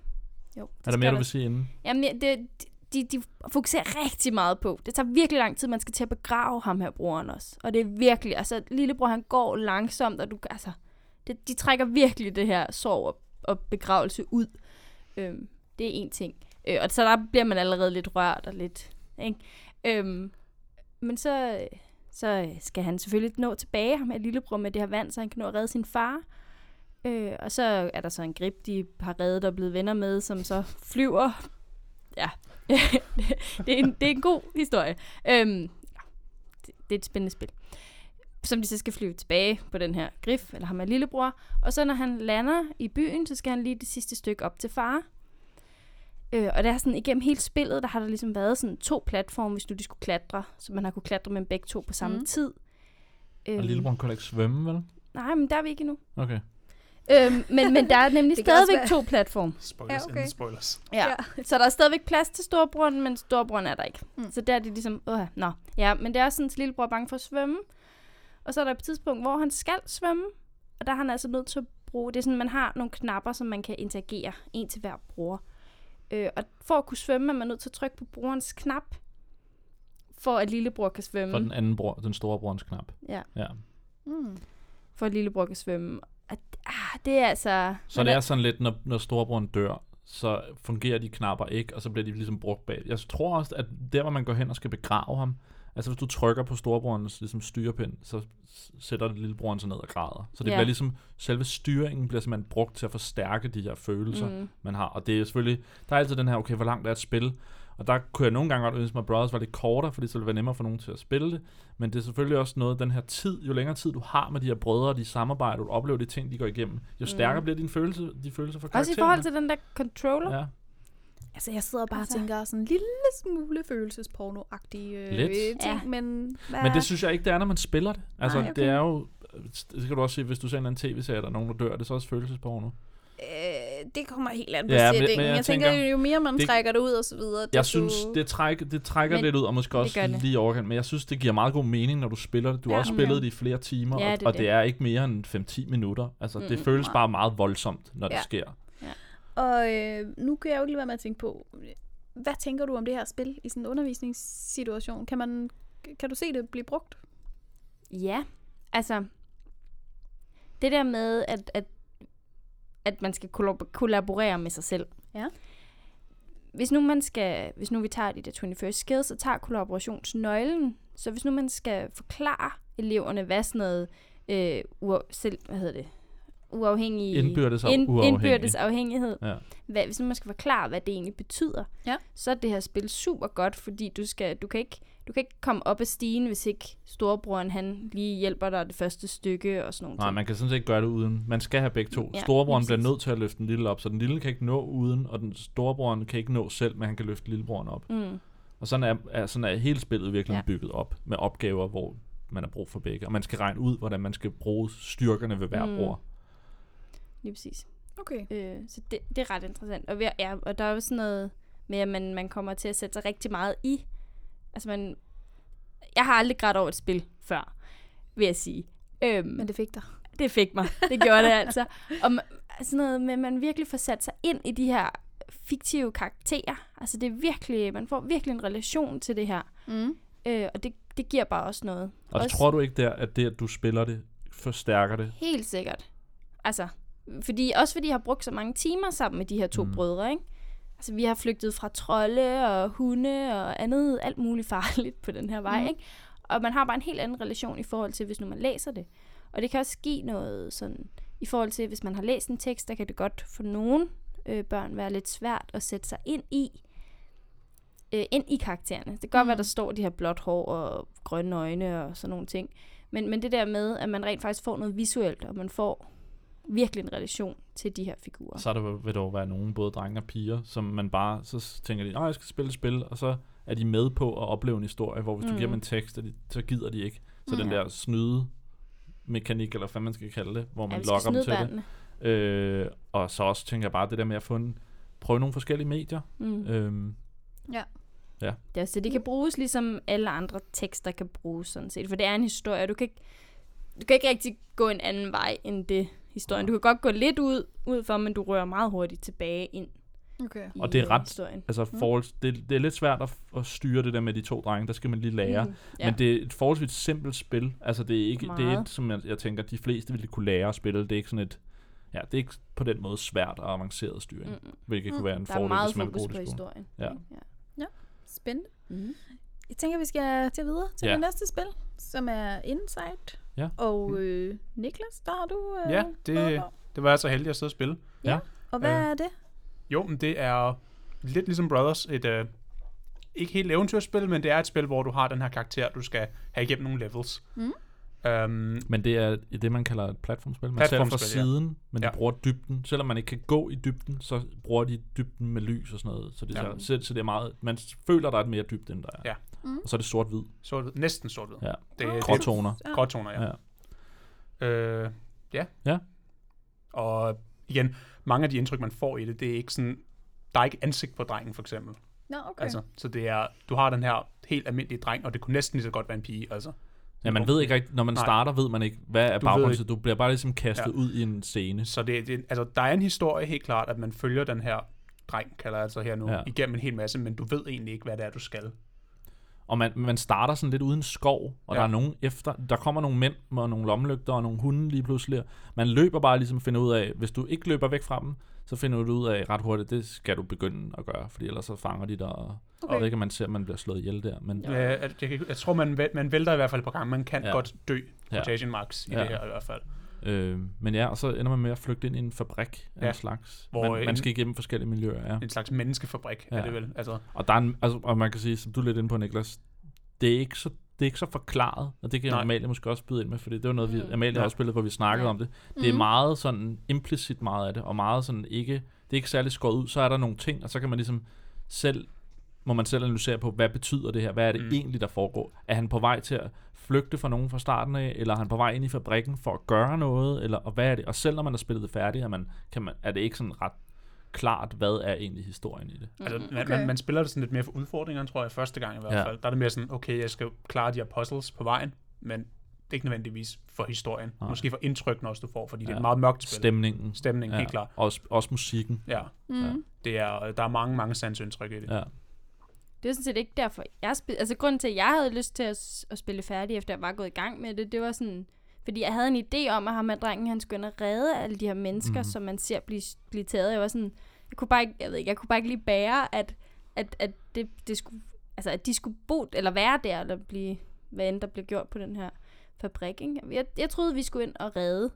[SPEAKER 3] Jo, det
[SPEAKER 1] Er der mere, du vil sige inden?
[SPEAKER 3] Jamen, ja, det, de, de fokuserer rigtig meget på. Det tager virkelig lang tid, man skal til at begrave ham her, broren også. Og det er virkelig, altså, lillebror, han går langsomt, og du, altså, det, de trækker virkelig det her sorg og, og begravelse ud. Øhm, det er en ting. Øh, og så der bliver man allerede lidt rørt og lidt, ikke? Øhm, men så, så skal han selvfølgelig nå tilbage, ham her lillebror, med det her vand, så han kan nå at redde sin far. Øh, og så er der så en grib, de har reddet og blevet venner med, som så flyver. Ja, (laughs) det, er en, det er en god historie. Øhm, det, det er et spændende spil. Som de så skal flyve tilbage på den her grif, eller ham er lillebror. Og så når han lander i byen, så skal han lige det sidste stykke op til far. Øh, og det er sådan, igennem hele spillet, der har der ligesom været sådan to platforme, hvis nu de skulle klatre. Så man har kunne klatre med begge to på samme
[SPEAKER 2] Mm.
[SPEAKER 3] tid.
[SPEAKER 1] Og
[SPEAKER 3] Øhm,
[SPEAKER 1] lillebroren kan ikke svømme, vel?
[SPEAKER 3] Nej, men der er vi ikke endnu.
[SPEAKER 1] Okay.
[SPEAKER 3] Øhm, men, men der er nemlig
[SPEAKER 2] også
[SPEAKER 3] stadigvæk to platforme.
[SPEAKER 4] Spoilers
[SPEAKER 2] Ja, okay.
[SPEAKER 4] spoilers.
[SPEAKER 3] Ja. ja. Så der er stadigvæk plads til storebroren, men storebroren er der ikke.
[SPEAKER 2] Mm.
[SPEAKER 3] Mm. Så der er det ligesom, åh, nå. Ja, men det er sådan, at lillebror er bange for at svømme. Og så er der et tidspunkt, hvor han skal svømme. Og der er han altså nødt til at bruge, det er sådan, man har nogle knapper, som man kan interagere. En til hver bror. Øh, og for at kunne svømme, er man nødt til at trykke på brorens knap. For at lillebror kan svømme.
[SPEAKER 1] For den anden bror, den store brorens knap.
[SPEAKER 3] Ja,
[SPEAKER 1] Ja.
[SPEAKER 2] Mm.
[SPEAKER 3] for at lillebror kan svømme. Og, ah, det er altså...
[SPEAKER 1] Så det er sådan lidt, når, når storebroren dør, så fungerer de knapper ikke, og så bliver de ligesom brugt bag. Jeg tror også, at der, hvor man går hen og skal begrave ham, altså hvis du trykker på storebrorens ligesom, styrepind, så sætter lillebroren sig ned og græder. Så det
[SPEAKER 3] Ja.
[SPEAKER 1] bliver ligesom, selve styringen bliver simpelthen brugt til at forstærke de her følelser, mm.
[SPEAKER 3] Mm.
[SPEAKER 1] man har. Og det er selvfølgelig, der er altid den her, okay, hvor langt er et spil? Og der kunne jeg nogle gange godt ønske mig, at Brothers var lidt kortere, fordi så ville det være nemmere for nogen til at spille det. Men det er selvfølgelig også noget, den her tid, jo længere tid du har med de her brødre, de samarbejder, du oplever de ting, de går igennem, jo stærkere
[SPEAKER 3] Mm.
[SPEAKER 1] bliver din følelse, de følelser for
[SPEAKER 3] Også i
[SPEAKER 1] karaktererne.
[SPEAKER 3] forhold til den der controller.
[SPEAKER 1] Ja.
[SPEAKER 2] Altså, jeg sidder bare
[SPEAKER 3] Altså.
[SPEAKER 2] og tænker sådan en lille smule følelsesporno-agtig øh,
[SPEAKER 1] Lidt.
[SPEAKER 2] ting,
[SPEAKER 3] Ja.
[SPEAKER 2] men hvad?
[SPEAKER 1] Men det synes jeg ikke, det er, når man spiller det. Altså,
[SPEAKER 2] Nej, okay.
[SPEAKER 1] okay. det er jo... Det skal du også sige, hvis du ser en eller anden tv-serie, der er nogen, der dør, det er så også følelsesporno.
[SPEAKER 2] Øh, det kommer helt an på
[SPEAKER 1] Ja, men-
[SPEAKER 2] settingen.
[SPEAKER 1] men
[SPEAKER 2] Jeg,
[SPEAKER 1] jeg
[SPEAKER 2] tænker,
[SPEAKER 1] tænker,
[SPEAKER 2] jo mere man
[SPEAKER 1] det-
[SPEAKER 2] det, trækker det ud og så videre,
[SPEAKER 1] Jeg synes, det, træk, det trækker
[SPEAKER 3] Men
[SPEAKER 1] lidt ud, og måske
[SPEAKER 3] det
[SPEAKER 1] også
[SPEAKER 3] det.
[SPEAKER 1] lige i overkant, men jeg synes, det giver meget god mening, når du spiller det. Du har
[SPEAKER 2] Ja.
[SPEAKER 1] også spillet det i flere timer,
[SPEAKER 3] Ja,
[SPEAKER 1] og,
[SPEAKER 3] det er
[SPEAKER 1] og det
[SPEAKER 3] det.
[SPEAKER 1] er ikke mere end 5-10 minutter. Altså, det
[SPEAKER 3] Mm,
[SPEAKER 1] føles
[SPEAKER 2] nej.
[SPEAKER 1] bare meget voldsomt, når det
[SPEAKER 2] Ja.
[SPEAKER 1] sker.
[SPEAKER 2] Og øh, nu kan jeg jo ikke lade være med at tænke på, hvad tænker du om det her spil i sådan en undervisningssituation? Kan man kan du se det blive brugt?
[SPEAKER 3] Ja, altså, det der med, at, at, at man skal kollab- kollaborere med sig selv.
[SPEAKER 2] Ja.
[SPEAKER 3] Hvis nu man skal, hvis nu vi tager de der 21st skills og tager kollaborationsnøglen, så hvis nu man skal forklare eleverne, hvad sådan noget øh, selv, hvad hedder det, uafhængig...
[SPEAKER 1] Indbyrdes af- uafhængig.
[SPEAKER 3] indbyrdes afhængighed.
[SPEAKER 1] Ja.
[SPEAKER 3] Hvad, hvis nu man skal forklare, hvad det egentlig betyder,
[SPEAKER 2] Ja.
[SPEAKER 3] så er det her spil super godt, fordi du, skal, du, kan ikke, du kan ikke komme op ad stigen, hvis ikke storebroren han lige hjælper dig det første stykke og sådan nogle
[SPEAKER 1] Nej,
[SPEAKER 3] ting.
[SPEAKER 1] man kan sådan set ikke gøre det uden. Man skal have begge to.
[SPEAKER 3] Ja,
[SPEAKER 1] Storebroren bliver nødt til at løfte den lille op, så den lille kan ikke nå uden, og den storebroren kan ikke nå selv, men han kan løfte lillebroren op.
[SPEAKER 3] Mm.
[SPEAKER 1] Og sådan er, er, sådan er hele spillet virkelig
[SPEAKER 3] Ja.
[SPEAKER 1] bygget op med opgaver, hvor man har brug for begge. Og man skal regne ud, hvordan man skal bruge styrkerne ved hver
[SPEAKER 3] mm.
[SPEAKER 1] bror.
[SPEAKER 3] Lige præcis.
[SPEAKER 2] Okay.
[SPEAKER 3] Øh, så det, det er ret interessant. Og, vi, ja, og der er jo sådan noget med, at man, man kommer til at sætte sig rigtig meget i. Altså man... Jeg har aldrig grædt over et spil før, vil jeg sige. Øhm,
[SPEAKER 2] Men det fik dig.
[SPEAKER 3] det fik mig. Det gjorde det altså. Og man, sådan noget med, at man virkelig får sat sig ind i de her fiktive karakterer. Altså det er virkelig, man får virkelig en relation til det her.
[SPEAKER 2] Mm.
[SPEAKER 3] Øh, og det, det giver bare også noget.
[SPEAKER 1] Og
[SPEAKER 3] også,
[SPEAKER 1] tror du ikke der, at det, at du spiller det, forstærker det?
[SPEAKER 3] Helt sikkert. Altså, fordi, også fordi jeg har brugt så mange timer sammen med de her to mm.
[SPEAKER 1] Mm.
[SPEAKER 3] brødre, ikke? Altså, vi har flygtet fra trolde og hunde og andet, alt muligt farligt på den her vej,
[SPEAKER 2] Mhm.
[SPEAKER 3] ikke? Og man har bare en helt anden relation i forhold til, hvis nu man læser det. Og det kan også give noget sådan, i forhold til, hvis man har læst en tekst, der kan det godt for nogen øh, børn være lidt svært at sætte sig ind i, øh, ind i karaktererne. Det kan godt
[SPEAKER 2] Mm.
[SPEAKER 3] være, der står de her blåt hår og grønne øjne og sådan nogle ting. Men, men det der med, at man rent faktisk får noget visuelt, og man får virkelig en relation til de her figurer.
[SPEAKER 1] Så er der, vil jo være nogen, både drenge og piger, som man bare, så tænker de, at jeg skal spille et spil, og så er de med på at opleve en historie, hvor hvis du
[SPEAKER 3] Mm.
[SPEAKER 1] giver dem en tekst, de, så gider de ikke. Så
[SPEAKER 2] Mm.
[SPEAKER 1] den der snyde mekanik, eller hvad man skal kalde det, hvor man
[SPEAKER 3] ja,
[SPEAKER 1] lokker dem til det. Øh, og så også tænker jeg bare det der med at få en, prøve nogle forskellige medier.
[SPEAKER 3] Mm.
[SPEAKER 1] Øhm,
[SPEAKER 3] Det er også det, det kan bruges ligesom alle andre tekster kan bruges sådan set. For det er en historie, du kan ikke, du kan ikke rigtig gå en anden vej end det historien. Du kan godt gå lidt ud, ud for, men du rører meget hurtigt tilbage ind
[SPEAKER 2] Okay.
[SPEAKER 3] i
[SPEAKER 1] Og det er ret-
[SPEAKER 3] historien.
[SPEAKER 1] altså
[SPEAKER 2] Mm.
[SPEAKER 1] forholds, det, det er lidt svært at, at styre det der med de to drenge, der skal man lige lære.
[SPEAKER 3] Mm.
[SPEAKER 1] Ja. Men det er et forholdsvis simpelt spil. Altså det er ikke det er
[SPEAKER 3] Meget.
[SPEAKER 1] et, som jeg, jeg tænker, de fleste ville kunne lære at spille. Det er ikke sådan et, ja, det er ikke på den måde svært og avanceret styring, mm.
[SPEAKER 3] Mm.
[SPEAKER 1] hvilket
[SPEAKER 2] Mm.
[SPEAKER 1] kunne være en
[SPEAKER 3] Der er
[SPEAKER 1] fordel,
[SPEAKER 3] meget
[SPEAKER 1] hvis man bruger
[SPEAKER 3] på
[SPEAKER 1] det i
[SPEAKER 3] historien.
[SPEAKER 1] Ja.
[SPEAKER 3] ja.
[SPEAKER 2] Spændende.
[SPEAKER 3] Mm.
[SPEAKER 2] Jeg tænker, vi skal til videre til
[SPEAKER 1] Ja.
[SPEAKER 2] det næste spil, som er Insight.
[SPEAKER 1] Ja.
[SPEAKER 2] Og øh, Niklas, der har du øh,
[SPEAKER 4] Ja, det-. Det var jeg så heldig at sidde og spille.
[SPEAKER 2] Og hvad
[SPEAKER 4] øh,
[SPEAKER 2] er det?
[SPEAKER 4] Jo, men det er lidt ligesom Brothers, et øh, ikke helt eventyrspil, men det er et spil, hvor du har den her karakter, du skal have igennem nogle levels.
[SPEAKER 2] Mm.
[SPEAKER 4] Um,
[SPEAKER 1] Men det er det, man kalder et platformspil. Man ser det fra
[SPEAKER 4] Platformspil, ja.
[SPEAKER 1] siden, men
[SPEAKER 4] Ja.
[SPEAKER 1] de bruger dybden. Selvom man ikke kan gå i dybden, så bruger de dybden med lys og sådan noget. Så det,
[SPEAKER 4] Ja.
[SPEAKER 1] ja. så, så det er meget, man føler, der er et mere dybde, end der er.
[SPEAKER 4] Ja.
[SPEAKER 2] Mm.
[SPEAKER 1] Og så er det sort-hvid.
[SPEAKER 4] sort, næsten sort-hvid.
[SPEAKER 1] Ja.
[SPEAKER 4] Det, det
[SPEAKER 1] Gråtoner.
[SPEAKER 2] Ja.
[SPEAKER 4] Gråtoner, ja.
[SPEAKER 1] Ja.
[SPEAKER 4] Øh, ja.
[SPEAKER 1] Ja.
[SPEAKER 4] Og igen, mange af de indtryk, man får i det, det er ikke sådan, der er ikke ansigt på drengen, for eksempel.
[SPEAKER 2] Nå, okay.
[SPEAKER 4] Altså, så det er, du har den her helt almindelige dreng, og det kunne næsten lige så godt være en pige, altså.
[SPEAKER 1] Ja, man ved ikke rigtigt, når man
[SPEAKER 4] Nej.
[SPEAKER 1] starter, ved man ikke, hvad er baggrunden.
[SPEAKER 4] ved
[SPEAKER 1] Du bliver bare ligesom kastet
[SPEAKER 4] Ja.
[SPEAKER 1] ud i en scene.
[SPEAKER 4] Så det, det, altså, der er en historie helt klart, at man følger den her dreng, kalder jeg altså her nu. Ja. igennem en hel masse, men du ved egentlig ikke, hvad det er, du skal.
[SPEAKER 1] Og man, man starter sådan lidt uden skov, og
[SPEAKER 4] Ja.
[SPEAKER 1] ja. der er nogen efter, der kommer nogle mænd med nogle lommelygter og nogle hunde lige pludselig. Man løber bare ligesom og finder ud af, hvis du ikke løber væk fra dem, så finder du ud af ret hurtigt, det skal du begynde at gøre, fordi ellers så fanger de dig, og
[SPEAKER 2] Okay.
[SPEAKER 1] okay. ikke, at man ser, at man bliver slået ihjel der. Men.
[SPEAKER 4] Ja. Jeg, jeg, jeg tror, man, man vælter i hvert fald på gang. Man kan ja.
[SPEAKER 1] Ja.
[SPEAKER 4] godt dø,
[SPEAKER 1] Ja.
[SPEAKER 4] quotation marks, i
[SPEAKER 1] Ja.
[SPEAKER 4] det her i hvert fald.
[SPEAKER 1] Øh, men ja, og så ender man med at flygte ind i en fabrik af
[SPEAKER 4] Ja.
[SPEAKER 1] en slags.
[SPEAKER 4] Hvor
[SPEAKER 1] man,
[SPEAKER 4] en-
[SPEAKER 1] man skal igennem forskellige miljøer, ja.
[SPEAKER 4] En slags menneskefabrik, ja. er det vel? Altså,
[SPEAKER 1] Og, der er en, altså, og man kan sige, som du er lidt inde på, Niklas, det er ikke så, det er ikke så forklaret, og det kan
[SPEAKER 4] Nej.
[SPEAKER 1] Amalie måske også byde ind med, fordi det var noget, vi,
[SPEAKER 3] Mm.
[SPEAKER 1] Amalie
[SPEAKER 4] Ja.
[SPEAKER 1] har også spillet, hvor vi snakkede
[SPEAKER 3] Ja.
[SPEAKER 1] om det. Det er
[SPEAKER 2] Mhm.
[SPEAKER 1] meget sådan implicit meget af det, og meget sådan ikke, det er ikke særlig skåret ud, så er der nogle ting, og så kan man ligesom selv, må man selv analysere på, hvad betyder det her, hvad er det
[SPEAKER 4] Mm.
[SPEAKER 1] mm. egentlig, der foregår? Er han på vej til at flygte fra nogen fra starten af, eller er han på vej ind i fabrikken for at gøre noget, eller og hvad er det? Og selv når man har spillet det færdigt, er, man, kan man, er det ikke sådan ret klart, hvad er egentlig historien i det.
[SPEAKER 4] altså
[SPEAKER 3] Mhm.
[SPEAKER 4] man,
[SPEAKER 2] Okay.
[SPEAKER 4] man, man spiller det sådan lidt mere for udfordringerne, tror jeg, første gang i hvert
[SPEAKER 1] Ja.
[SPEAKER 4] fald. Der er det mere sådan, okay, jeg skal klare de her puzzles på vejen, men det er ikke nødvendigvis for historien.
[SPEAKER 1] Nej.
[SPEAKER 4] Måske for indtrykken også, du får, fordi det er
[SPEAKER 1] Ja.
[SPEAKER 4] et meget mørkt spil.
[SPEAKER 1] Stemningen.
[SPEAKER 4] Stemning, helt klart.
[SPEAKER 1] Også, også musikken.
[SPEAKER 4] Ja,
[SPEAKER 2] Mm.
[SPEAKER 1] Ja.
[SPEAKER 4] det er, der er mange, mange sansindtryk i det.
[SPEAKER 1] Ja.
[SPEAKER 3] Det var sådan set ikke derfor, jeg spil, Altså, grunden til, at jeg havde lyst til at, at spille færdig, efter jeg var gået i gang med det, det var sådan... Fordi jeg havde en idé om, at ham og drengen, han skulle redde alle de her mennesker, mm. som man ser blive, blive taget. Jeg var sådan... Jeg kunne bare ikke, jeg ved ikke, jeg kunne bare ikke lige bære, at, at, at det, det skulle... Altså, at de skulle bo, eller være der, eller blive, hvad end der blev gjort på den her fabrik, ikke? Jeg, jeg troede, vi skulle ind og redde.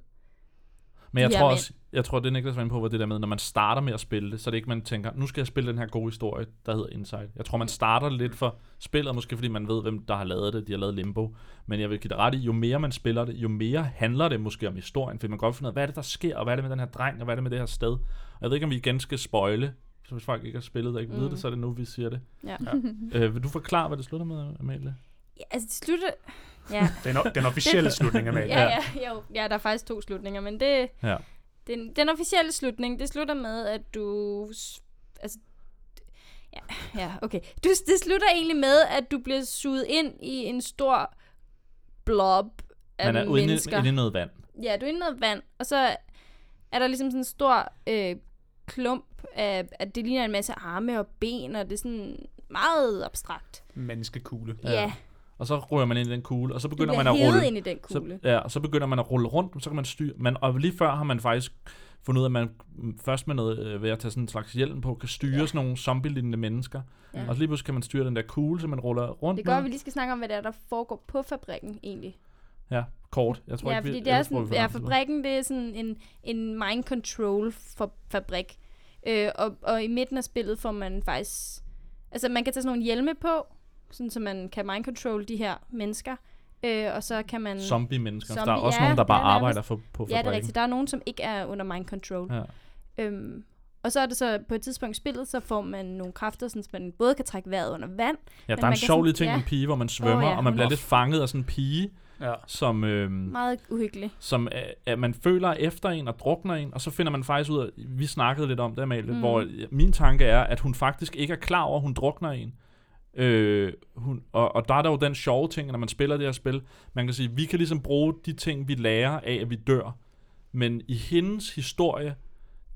[SPEAKER 1] Men jeg
[SPEAKER 3] Ja,
[SPEAKER 1] tror
[SPEAKER 3] men-
[SPEAKER 1] også, jeg tror, det Niklas var inde på, var det der med, når man starter med at spille det, så er det ikke, man tænker, nu skal jeg spille den her gode historie, der hedder Inside. Jeg tror, man starter lidt for spillet, måske fordi man ved, hvem der har lavet det. De har lavet Limbo. Men jeg vil give det ret i, jo mere man spiller det, jo mere handler det måske om historien, fordi man godt finde ud af, hvad er det, der sker, og hvad er det med den her dreng, og hvad er det med det her sted. Og jeg ved ikke, om vi igen skal spoile, så hvis folk ikke har spillet og ikke mm. ved det, så er det nu, vi siger det.
[SPEAKER 3] Ja.
[SPEAKER 1] Øh, vil du forklare, hvad det slutter med, Amalie?
[SPEAKER 3] Ja altså, det slutter... Ja, (laughs)
[SPEAKER 4] Den, den officielle slutning af
[SPEAKER 3] ja, ja, jo, ja, der er faktisk to slutninger, men det...
[SPEAKER 1] Ja.
[SPEAKER 3] Den, den officielle slutning, det slutter med, at du... Altså, ja, ja, okay. Du, det slutter egentlig med, at du bliver suget ind i en stor blob af
[SPEAKER 1] Man er ude inde,
[SPEAKER 3] mennesker.
[SPEAKER 1] inde i noget vand.
[SPEAKER 3] Ja, du er inde i noget vand, og så er der ligesom sådan en stor øh, klump af, at det ligner en masse arme og ben, og det er sådan meget abstrakt.
[SPEAKER 4] Menneskekugle.
[SPEAKER 1] Ja,
[SPEAKER 3] ja
[SPEAKER 1] Og så rører man ind i den kugle, og så begynder man at rulle.
[SPEAKER 3] ind i den kugle.
[SPEAKER 1] Så, ja, og så begynder man at rulle rundt, så kan man styre. Man, og lige før har man faktisk fundet ud af, at man først med noget, øh, ved at tage sådan en slags hjelm på, kan styre
[SPEAKER 3] Ja.
[SPEAKER 1] sådan nogle zombie-lignende mennesker.
[SPEAKER 3] Ja.
[SPEAKER 1] Og så lige pludselig kan man styre den der kugle, så man ruller rundt
[SPEAKER 3] Det gør, at vi lige skal snakke om, hvad det er, der foregår på fabrikken egentlig.
[SPEAKER 1] Ja, kort. Jeg tror
[SPEAKER 3] ja,
[SPEAKER 1] ikke, vi,
[SPEAKER 3] fordi det er sådan,
[SPEAKER 1] vi for
[SPEAKER 3] ja, fabrikken, det er sådan en, en mind control for fabrik. Øh, og, og i midten af spillet får man faktisk... Altså, man kan tage sådan nogle hjelme på, sådan, så man kan mind control de her mennesker. Øh, og så kan man...
[SPEAKER 1] Zombie-mennesker. Zombie, der er også
[SPEAKER 3] ja,
[SPEAKER 1] nogen, der bare
[SPEAKER 3] ja,
[SPEAKER 1] arbejder for, på
[SPEAKER 3] Ja, det er
[SPEAKER 1] fabrikken.
[SPEAKER 3] rigtigt. Der er nogen, som ikke er under mind control.
[SPEAKER 1] Ja.
[SPEAKER 3] Øhm, og så er det så på et tidspunkt i spillet, så får man nogle kræfter, sådan, så man både kan trække vejret under vand.
[SPEAKER 1] ja, der er en sjov lille ting
[SPEAKER 3] ja.
[SPEAKER 1] med en pige, hvor man svømmer,
[SPEAKER 3] Åh, ja,
[SPEAKER 1] og man bliver
[SPEAKER 3] er-
[SPEAKER 1] lidt fanget af sådan en pige,
[SPEAKER 4] Ja.
[SPEAKER 1] som, øhm,
[SPEAKER 3] Meget uhyggeligt.
[SPEAKER 1] som øh, at man føler er efter en og drukner en, og så finder man faktisk ud af, vi snakkede lidt om det, Amalie,
[SPEAKER 3] mm.
[SPEAKER 1] hvor min tanke er, at hun faktisk ikke er klar over, at hun drukner en. Øh, hun, og, og der er der jo den sjove ting, når man spiller det her spil, man kan sige, vi kan ligesom bruge de ting, vi lærer af, at vi dør. Men i hendes historie,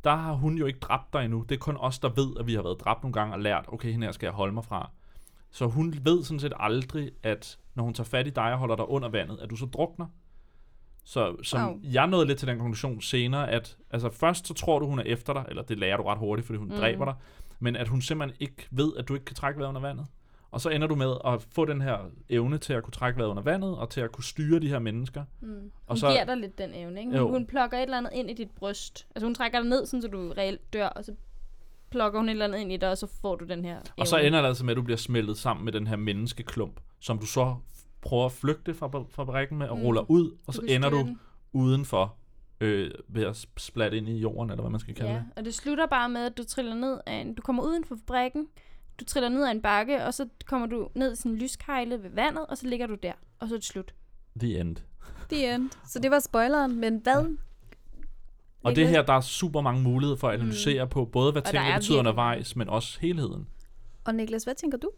[SPEAKER 1] der har hun jo ikke dræbt dig endnu. Det er kun os, der ved, at vi har været dræbt nogle gange og lært, okay, hende her skal jeg holde mig fra. Så hun ved sådan set aldrig, at når hun tager fat i dig og holder dig under vandet, at du så drukner. Så som
[SPEAKER 2] wow.
[SPEAKER 1] jeg nåede lidt til den konklusion senere, at altså først så tror du, hun er efter dig, eller det lærer du ret hurtigt, fordi hun
[SPEAKER 3] mm.
[SPEAKER 1] dræber dig, men at hun simpelthen ikke ved, at du ikke kan trække vejret under vandet. Og så ender du med at få den her evne til at kunne trække vejret under vandet, og til at kunne styre de her mennesker.
[SPEAKER 3] Mm. Hun
[SPEAKER 1] Og
[SPEAKER 3] så,
[SPEAKER 1] så-
[SPEAKER 3] giver dig lidt den evne, ikke? Hun,
[SPEAKER 1] Jo.
[SPEAKER 3] hun plukker et eller andet ind i dit bryst. Altså hun trækker dig ned, sådan, så du reelt dør, og så plukker hun et eller andet ind i dig, og så får du den her evne.
[SPEAKER 1] Og så ender det altså med, at du bliver smeltet sammen med den her menneskeklump, som du så prøver at flygte fra fra med, og
[SPEAKER 3] Mm.
[SPEAKER 1] ruller ud, og så
[SPEAKER 3] kan
[SPEAKER 1] ender du
[SPEAKER 3] den.
[SPEAKER 1] udenfor øh, ved at splatte ind i jorden, eller hvad man skal kalde
[SPEAKER 3] Ja,
[SPEAKER 1] det.
[SPEAKER 3] og det slutter bare med, at du triller ned af en, du kommer uden for fabrikken, du triller ned af en bakke, og så kommer du ned i sådan en lyskejle ved vandet, og så ligger du der, og så er det slut.
[SPEAKER 1] The end.
[SPEAKER 2] The end. Så det var spoileren, men hvad?
[SPEAKER 1] Og det her, der er super mange muligheder for at analysere mm. på, både hvad tingene
[SPEAKER 3] er
[SPEAKER 1] betyder
[SPEAKER 3] virkelig
[SPEAKER 1] undervejs, men også helheden.
[SPEAKER 2] Og Niklas, hvad tænker du?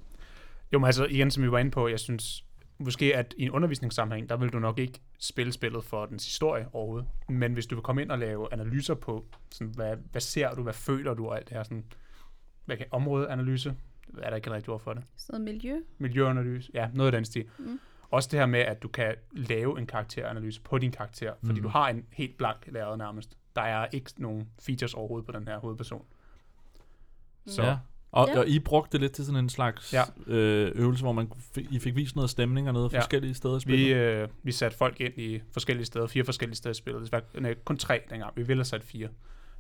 [SPEAKER 4] Jo, men altså igen, som vi var inde på, jeg synes måske, at i en undervisningssammenhæng, der vil du nok ikke spille spillet for dens historie overhovedet. Men hvis du vil komme ind og lave analyser på, sådan, hvad, hvad ser du, hvad føler du og alt det her, sådan, hvad kan, områdeanalyse, er der ikke et rigtigt ord for det?
[SPEAKER 2] Sådan noget miljø?
[SPEAKER 4] Miljøanalyse, ja, noget af den stil.
[SPEAKER 2] Mm.
[SPEAKER 4] Også det her med, at du kan lave en karakteranalyse på din karakter, fordi
[SPEAKER 1] Mm.
[SPEAKER 4] du har en helt blank lavet nærmest. Der er ikke nogen features overhovedet på den her hovedperson. Så
[SPEAKER 1] Ja. Og,
[SPEAKER 2] Ja.
[SPEAKER 1] og I brugte det lidt til sådan en slags
[SPEAKER 4] Ja.
[SPEAKER 1] øh, øvelse, hvor man fik, I fik vist noget stemning og noget
[SPEAKER 4] Ja.
[SPEAKER 1] ja. forskellige steder i spillet.
[SPEAKER 4] Vi, øh, vi satte folk ind i forskellige steder, fire forskellige steder i spillet. Det var nej, kun tre dengang. Vi ville have sat fire,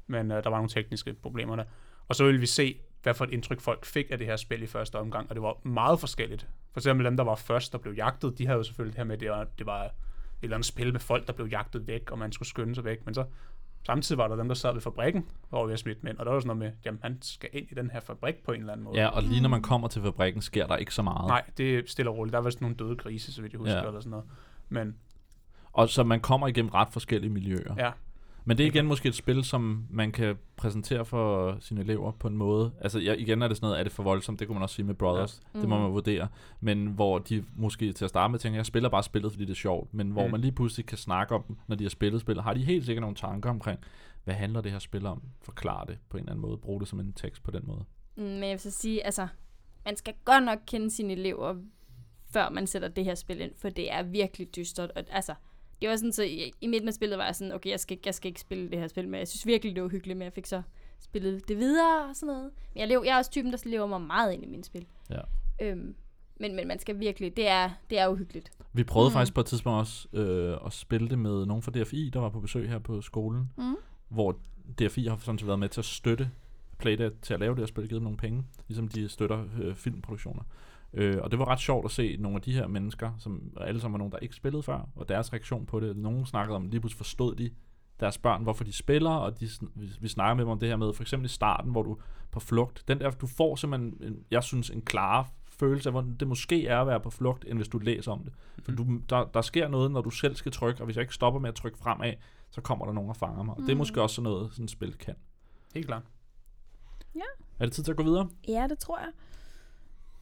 [SPEAKER 4] men øh, der var nogle tekniske problemer der. Og så ville vi se, hvad for et indtryk folk fik af det her spil i første omgang, og det var meget forskelligt. For eksempel dem, der var først, der blev jagtet, de havde jo selvfølgelig det her med, at det var, det var et eller andet spil med folk, der blev jagtet væk, og man skulle skynde sig væk. Men så samtidig var der dem, der sad ved fabrikken, hvor vi har smidt mænd, og der var sådan noget med, jamen han skal ind i den her fabrik på en eller anden måde.
[SPEAKER 1] Ja, og lige når man kommer til fabrikken, sker der ikke så meget.
[SPEAKER 4] Nej, det er stille og roligt. Der var sådan nogle døde grise, så vidt jeg husker,
[SPEAKER 1] Ja.
[SPEAKER 4] eller sådan noget. Men
[SPEAKER 1] Og så man kommer igennem ret forskellige miljøer.
[SPEAKER 4] ja,
[SPEAKER 1] Men det er igen måske et spil, som man kan præsentere for sine elever på en måde. Altså ja, igen er det sådan noget, er det for voldsomt? Det kunne man også sige med Brothers. Ja. Det må
[SPEAKER 3] Mhm.
[SPEAKER 1] man vurdere. Men hvor de måske til at starte med tænker, jeg spiller bare spillet, fordi det er sjovt. Men hvor
[SPEAKER 4] Mm.
[SPEAKER 1] mm. man lige pludselig kan snakke om når de har spillet spillet, har de helt sikkert nogle tanker omkring, hvad handler det her spil om? Forklar det på en eller anden måde. Brug det som en tekst på den måde.
[SPEAKER 3] Mm, Men jeg vil så sige, altså, man skal godt nok kende sine elever, før man sætter det her spil ind, for det er virkelig dystert. Og, altså, det var sådan, så i, i midten af spillet var jeg sådan, okay, jeg skal, jeg skal ikke spille det her spil, men jeg synes virkelig, det var hyggeligt, men jeg fik så spillet det videre og sådan noget. Men jeg, lever, jeg er også typen, der lever mig meget ind i mine spil.
[SPEAKER 1] Ja.
[SPEAKER 3] Øhm, men, men man skal virkelig, det er, det er uhyggeligt.
[SPEAKER 1] Vi prøvede
[SPEAKER 2] Mm.
[SPEAKER 1] mm. faktisk på et tidspunkt også øh, at spille det med nogen fra DFI, der var på besøg her på skolen,
[SPEAKER 2] Mm.
[SPEAKER 1] hvor DFI har sådan set været med til at støtte Playdead til at lave det og spille, givet dem nogle penge, ligesom de støtter øh, filmproduktioner. Øh, og det var ret sjovt at se nogle af de her mennesker, som alle sammen var nogen, der ikke spillede før, og deres reaktion på det. Nogen snakkede om, lige pludselig forstod de deres børn, hvorfor de spiller, og de, vi, vi snakker med dem om det her med, for eksempel i starten, hvor du på flugt, den der, du får simpelthen, en, jeg synes, en klar følelse af, hvordan det måske er at være på flugt, end hvis du læser om det. For du, der, der sker noget, når du selv skal trykke, og hvis jeg ikke stopper med at trykke fremad, så kommer der nogen og fanger mig. Og det er
[SPEAKER 2] Mm.
[SPEAKER 1] måske også sådan noget, sådan et spil kan.
[SPEAKER 4] Helt klart.
[SPEAKER 1] Er det tid til at gå videre?
[SPEAKER 2] Ja, det tror jeg.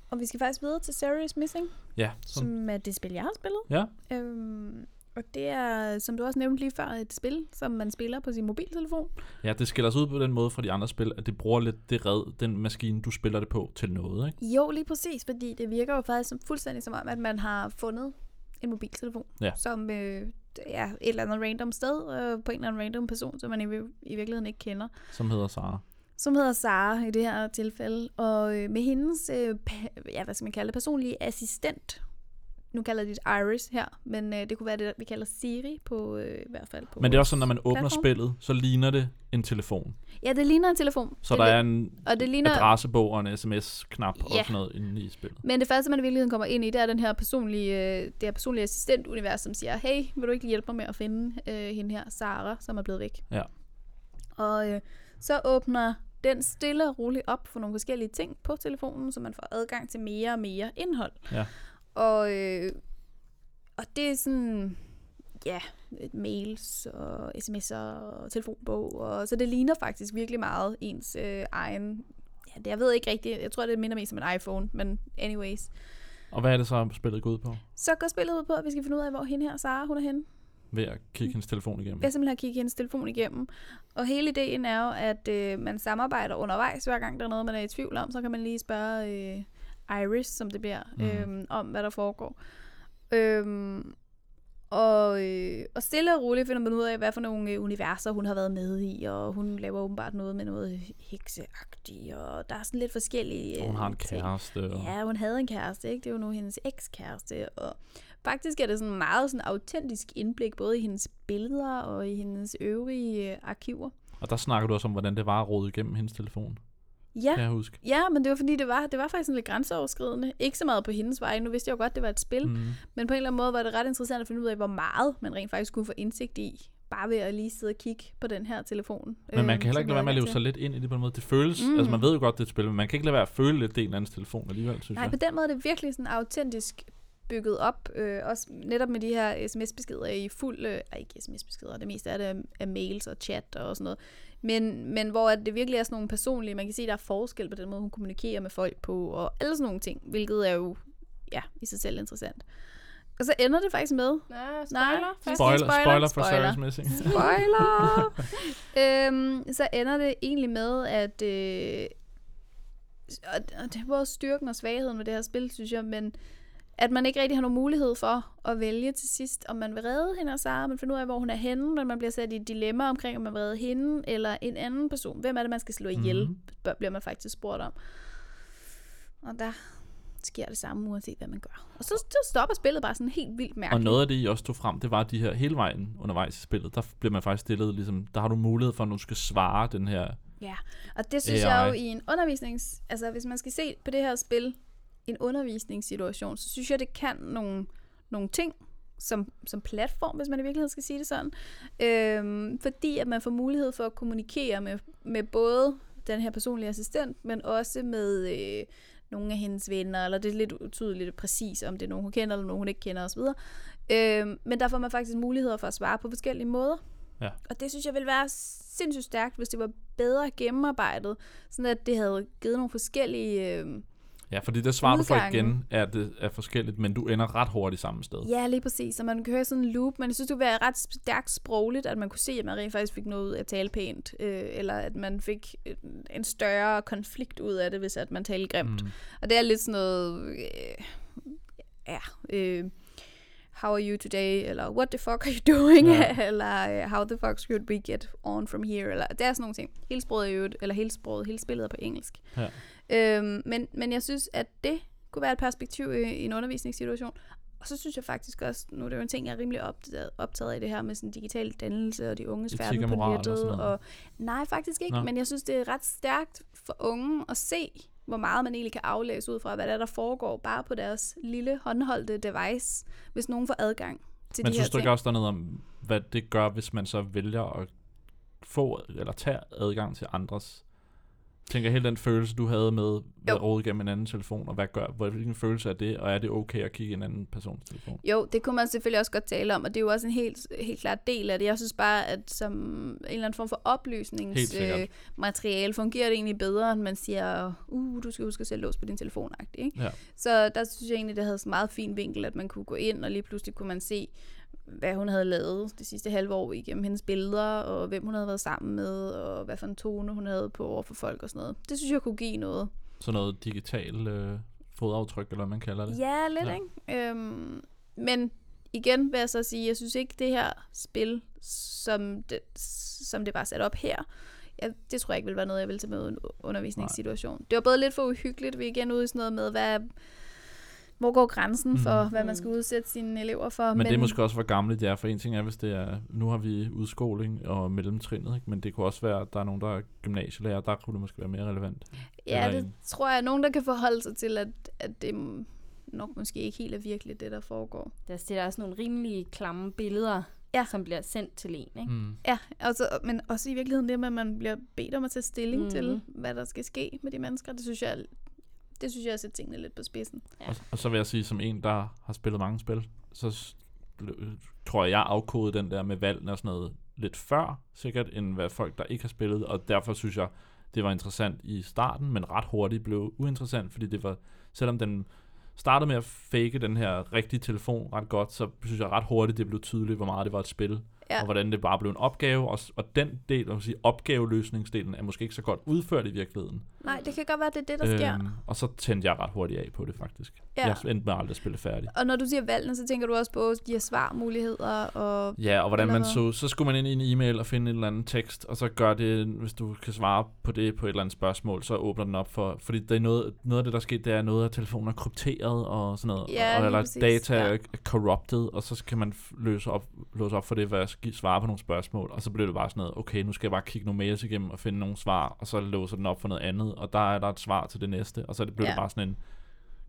[SPEAKER 2] Og vi skal faktisk videre til Serious Missing,
[SPEAKER 1] Ja. Som,
[SPEAKER 2] som er det spil, jeg har spillet.
[SPEAKER 1] ja.
[SPEAKER 2] Øhm, og det er, som du også nævnte lige før, et spil, som man spiller på sin mobiltelefon.
[SPEAKER 1] ja, det skiller sig ud på den måde fra de andre spil, at det bruger lidt det red, den maskine, du spiller det på, til noget, ikke?
[SPEAKER 2] Jo, lige præcis, fordi det virker jo faktisk som, fuldstændig som om, at man har fundet en mobiltelefon,
[SPEAKER 1] Ja.
[SPEAKER 2] som øh, ja, et eller andet random sted, øh, på en eller anden random person, som man i, i virkeligheden ikke kender.
[SPEAKER 1] Som hedder Sara.
[SPEAKER 2] Som hedder Sara i det her tilfælde. Og øh, med hendes, øh, ja, hvad skal man kalde det, personlige assistent, nu kalder de det Iris her, men øh, det kunne være det, vi kalder Siri på øh, i hvert fald. På
[SPEAKER 1] Men det er også sådan, når man åbner
[SPEAKER 2] platform.
[SPEAKER 1] spillet, så ligner det en telefon.
[SPEAKER 2] Ja, det ligner en telefon.
[SPEAKER 1] Så
[SPEAKER 2] det
[SPEAKER 1] der er en
[SPEAKER 2] og det ligner,
[SPEAKER 1] adressebog og en sms-knap og
[SPEAKER 2] Ja.
[SPEAKER 1] sådan noget inde i spillet.
[SPEAKER 2] Men det første, man i virkeligheden kommer ind i, det er den her personlige, øh, det her personlige assistent-univers, som siger, hey, vil du ikke hjælpe mig med at finde øh, hende her, Sara, som er blevet væk?
[SPEAKER 1] Ja.
[SPEAKER 2] Og øh, så åbner den stille og roligt op for nogle forskellige ting på telefonen, så man får adgang til mere og mere indhold.
[SPEAKER 1] Ja.
[SPEAKER 2] Og, øh, og det er sådan, ja, mails og sms'er og telefonbog, og så det ligner faktisk virkelig meget ens øh, egen, ja, det, jeg ved ikke rigtigt, jeg tror, det minder mest om en iPhone, men anyways.
[SPEAKER 1] Og hvad er det så, spillet går ud på?
[SPEAKER 2] Så går spillet ud på, at vi skal finde ud af, hvor hende her, Sara, hun er henne.
[SPEAKER 1] Ved at kigge hendes telefon igennem.
[SPEAKER 2] Jeg simpelthen har kigget hendes telefon igennem. Og hele ideen er jo, at øh, man samarbejder undervejs, hver gang der er noget, man er i tvivl om, så kan man lige spørge øh, Iris, som det bliver, øh, om hvad der foregår. Øhm, og, øh, og stille og roligt finder man ud af, hvad for nogle øh, universer hun har været med i, og hun laver åbenbart noget med noget hekseagtigt, og der er sådan lidt forskellige
[SPEAKER 1] Og hun har en
[SPEAKER 2] øh, ting.
[SPEAKER 1] kæreste. Og...
[SPEAKER 2] Ja, hun havde en kæreste, ikke? Det er jo nu hendes ekskæreste, og faktisk er det sådan meget sådan autentisk indblik, både i hendes billeder og i hendes øvrige øh, arkiver.
[SPEAKER 1] og der snakker du også om, hvordan det var at rode igennem hendes telefon.
[SPEAKER 2] Ja,
[SPEAKER 1] Kan jeg huske.
[SPEAKER 2] ja, men det var fordi, det var, det var faktisk sådan lidt grænseoverskridende. Ikke så meget på hendes vej. Nu vidste jeg jo godt, det var et spil. Mm. Men på en eller anden måde var det ret interessant at finde ud af, hvor meget man rent faktisk kunne få indsigt i. Bare ved at lige sidde og kigge på den her telefon.
[SPEAKER 1] Men man
[SPEAKER 2] øhm,
[SPEAKER 1] kan heller ikke lade være med at leve sig lidt ind i det på en måde. Det føles,
[SPEAKER 2] Mm.
[SPEAKER 1] altså man ved jo godt, det er et spil, men man kan ikke lade være at føle lidt, det er en eller andens telefon alligevel, synes
[SPEAKER 2] Nej,
[SPEAKER 1] jeg.
[SPEAKER 2] på den måde er det virkelig sådan autentisk bygget op. Øh, også netop med de her sms-beskeder i fuld... Øh, ej, ikke sms-beskeder, det meste af det er, er mails og chat og sådan noget. Men, men hvor at det virkelig er sådan nogle personlige... Man kan se, der er forskel på den måde, hun kommunikerer med folk på, og alle sådan nogle ting, hvilket er jo ja, i sig selv interessant. Og så ender det faktisk med... Nej,
[SPEAKER 3] spoiler.
[SPEAKER 2] vi
[SPEAKER 1] Spoiler,
[SPEAKER 2] Spoiler,
[SPEAKER 1] spoiler, for
[SPEAKER 2] spoiler.
[SPEAKER 1] Sarah's Missing. (laughs)
[SPEAKER 2] Spoiler! (laughs) øhm, så ender det egentlig med, at... Øh, og og det er både styrken og svagheden ved det her spil, synes jeg, men at man ikke rigtig har nogen mulighed for at vælge til sidst, om man vil redde hende og Sara, man finder ud af, hvor hun er henne, men man bliver sat i et dilemma omkring, om man vil redde hende eller en anden person. Hvem er det, man skal slå ihjel,
[SPEAKER 1] Mhm.
[SPEAKER 2] mm-hmm. bliver man faktisk spurgt om. Og der sker det samme, uanset hvad man gør. Og så, så stopper spillet bare sådan helt vildt
[SPEAKER 1] Og
[SPEAKER 2] mærkeligt.
[SPEAKER 1] noget af det, I også tog frem, det var de her hele vejen undervejs i spillet. Der bliver man faktisk stillet, ligesom, der har du mulighed for, at du skal svare den her...
[SPEAKER 2] Ja, og det synes
[SPEAKER 1] AI.
[SPEAKER 2] jeg jo i en undervisnings... Altså, hvis man skal se på det her spil en undervisningssituation, så synes jeg, det kan nogle, nogle ting som, som platform, hvis man i virkeligheden skal sige det sådan. Øhm, fordi at man får mulighed for at kommunikere med, med både den her personlige assistent, men også med øh, nogle af hendes venner, eller det er lidt utydeligt præcis, om det er nogen, hun kender, eller nogen, hun ikke kender osv. Øhm, men der får man faktisk muligheder for at svare på forskellige måder.
[SPEAKER 1] Ja.
[SPEAKER 2] Og det synes jeg ville være sindssygt stærkt, hvis det var bedre gennemarbejdet, sådan at det havde givet nogle forskellige øh,
[SPEAKER 1] Ja, fordi det svar, du får
[SPEAKER 2] Udgangen.
[SPEAKER 1] igen, er, det er forskelligt, men du ender ret hurtigt samme sted.
[SPEAKER 2] Ja, lige præcis. Så man kan høre sådan en loop, men jeg synes, det være ret stærkt sprogligt, at man kunne se, at man rent faktisk fik noget ud af at tale pænt, øh, eller at man fik en- en større konflikt ud af det, hvis at man talte grimt.
[SPEAKER 1] Mm.
[SPEAKER 2] Og det er lidt sådan noget, øh, ja, øh, how are you today, eller what the fuck are you doing,
[SPEAKER 1] Ja. (laughs)
[SPEAKER 2] eller øh, how the fuck should we get on from here, eller det er sådan nogle ting. Hele sproget er jo, eller hele sproget, hele spillet er på engelsk.
[SPEAKER 1] Ja.
[SPEAKER 2] Øhm, men, men jeg synes, at det kunne være et perspektiv i, i en undervisningssituation. Og så synes jeg faktisk også, nu er det jo en ting, jeg er rimelig optaget, optaget af det her med sådan digital dannelse og de unges færden
[SPEAKER 1] og
[SPEAKER 2] på
[SPEAKER 1] og
[SPEAKER 2] nettet.
[SPEAKER 1] noget.
[SPEAKER 2] Og, nej, faktisk ikke,
[SPEAKER 1] Nå.
[SPEAKER 2] men jeg synes, det er ret stærkt for unge at se, hvor meget man egentlig kan aflæse ud fra, hvad der, er, der foregår bare på deres lille håndholdte device, hvis nogen får adgang til
[SPEAKER 1] Men
[SPEAKER 2] de her
[SPEAKER 1] synes du
[SPEAKER 2] ting.
[SPEAKER 1] ikke også, der er noget om, hvad det gør, hvis man så vælger at få eller tage adgang til andres? Tænker hele den følelse, du havde med at
[SPEAKER 2] Jo.
[SPEAKER 1] rode igennem en anden telefon, og hvad gør, hvilken følelse er det, og er det okay at kigge i en anden persons telefon?
[SPEAKER 2] Jo, det kunne man selvfølgelig også godt tale om, og det er jo også en helt, helt klart del af det. Jeg synes bare, at som en eller anden form for
[SPEAKER 1] Helt
[SPEAKER 2] oplysningsmateriale fungerer det egentlig bedre, end man siger, uh, du skal huske at sætte lås på din telefon. Ikke?
[SPEAKER 1] Ja.
[SPEAKER 2] Så der synes jeg egentlig, det havde sådan en meget fin vinkel, at man kunne gå ind, og lige pludselig kunne man se, hvad hun havde lavet det sidste halve år igennem hendes billeder, og hvem hun havde været sammen med, og hvad for en tone hun havde på over for folk og sådan noget. Det synes jeg kunne give noget.
[SPEAKER 1] Sådan noget digital øh, fodaftryk, eller hvad man kalder det.
[SPEAKER 2] Ja, lidt,
[SPEAKER 1] Ja.
[SPEAKER 2] ikke? Øhm, men igen vil jeg så sige, jeg synes ikke, det her spil, som det, som det var sat op her, ja, det tror jeg ikke ville være noget, jeg ville tage med i en undervisningssituation. Det var både lidt for uhyggeligt, vi igen ude i sådan noget med, hvad, hvor går grænsen for,
[SPEAKER 1] Mhm.
[SPEAKER 2] hvad man skal udsætte sine elever for.
[SPEAKER 1] Men, men det er måske også, hvor gamle de er, for en ting er, hvis det er, nu har vi udskoling og mellemtrinnet, ikke? men det kunne også være, at der er nogen, der er gymnasielærer, der kunne det måske være mere relevant.
[SPEAKER 2] Ja,
[SPEAKER 1] eller
[SPEAKER 2] det
[SPEAKER 1] en-
[SPEAKER 2] tror jeg, nogen, der kan forholde sig til, at, at det nok måske ikke helt er virkeligt, det der foregår.
[SPEAKER 3] Der er også nogle rimelig klamme billeder,
[SPEAKER 2] Ja.
[SPEAKER 3] som bliver sendt til en. Ikke?
[SPEAKER 1] Mm.
[SPEAKER 2] Ja, altså, men også i virkeligheden det med, at man bliver bedt om at tage stilling mm. Til, hvad der skal ske med de mennesker, det synes jeg, det synes jeg er at sætte tingene lidt på spidsen.
[SPEAKER 3] Ja.
[SPEAKER 1] Og, og så vil jeg sige, som en, der har spillet mange spil, så l- tror jeg, jeg afkodede den der med valgene og sådan noget lidt før, sikkert, end hvad folk, der ikke har spillet, og derfor synes jeg, det var interessant i starten, men ret hurtigt blev uinteressant, fordi det var, selvom den startede med at fake den her rigtige telefon ret godt, så synes jeg ret hurtigt, det blev tydeligt, hvor meget det var et spil,
[SPEAKER 2] Ja.
[SPEAKER 1] og hvordan det bare blev en opgave, og, og den del, man sige, opgaveløsningsdelen er måske ikke så godt udført i virkeligheden.
[SPEAKER 2] Nej, det kan godt være, det er det, der sker.
[SPEAKER 1] Øhm, og så tændte jeg ret hurtigt af på det, faktisk.
[SPEAKER 2] Ja.
[SPEAKER 1] Jeg endte med aldrig at spille færdig.
[SPEAKER 2] Og når du siger valgene, så tænker du også på de her svarmuligheder og...
[SPEAKER 1] Ja, og hvordan man så, så skulle man ind i en e-mail og finde en eller anden tekst, og så gør det, hvis du kan svare på det på et eller andet spørgsmål, så åbner den op for, fordi det er noget, noget af det, der sker, det er noget af telefonen er krypteret og sådan noget,
[SPEAKER 2] Ja,
[SPEAKER 1] og, eller
[SPEAKER 2] præcis,
[SPEAKER 1] data
[SPEAKER 2] ja.
[SPEAKER 1] er corrupted, og så kan man løse op, låse op for det, hvad svare på nogle spørgsmål, og så bliver det bare sådan noget, okay, nu skal jeg bare kigge nogle mails igennem og finde nogle svar, og så låser den op for noget andet, og der er der et svar til det næste, og så det
[SPEAKER 2] Ja.
[SPEAKER 1] bare sådan en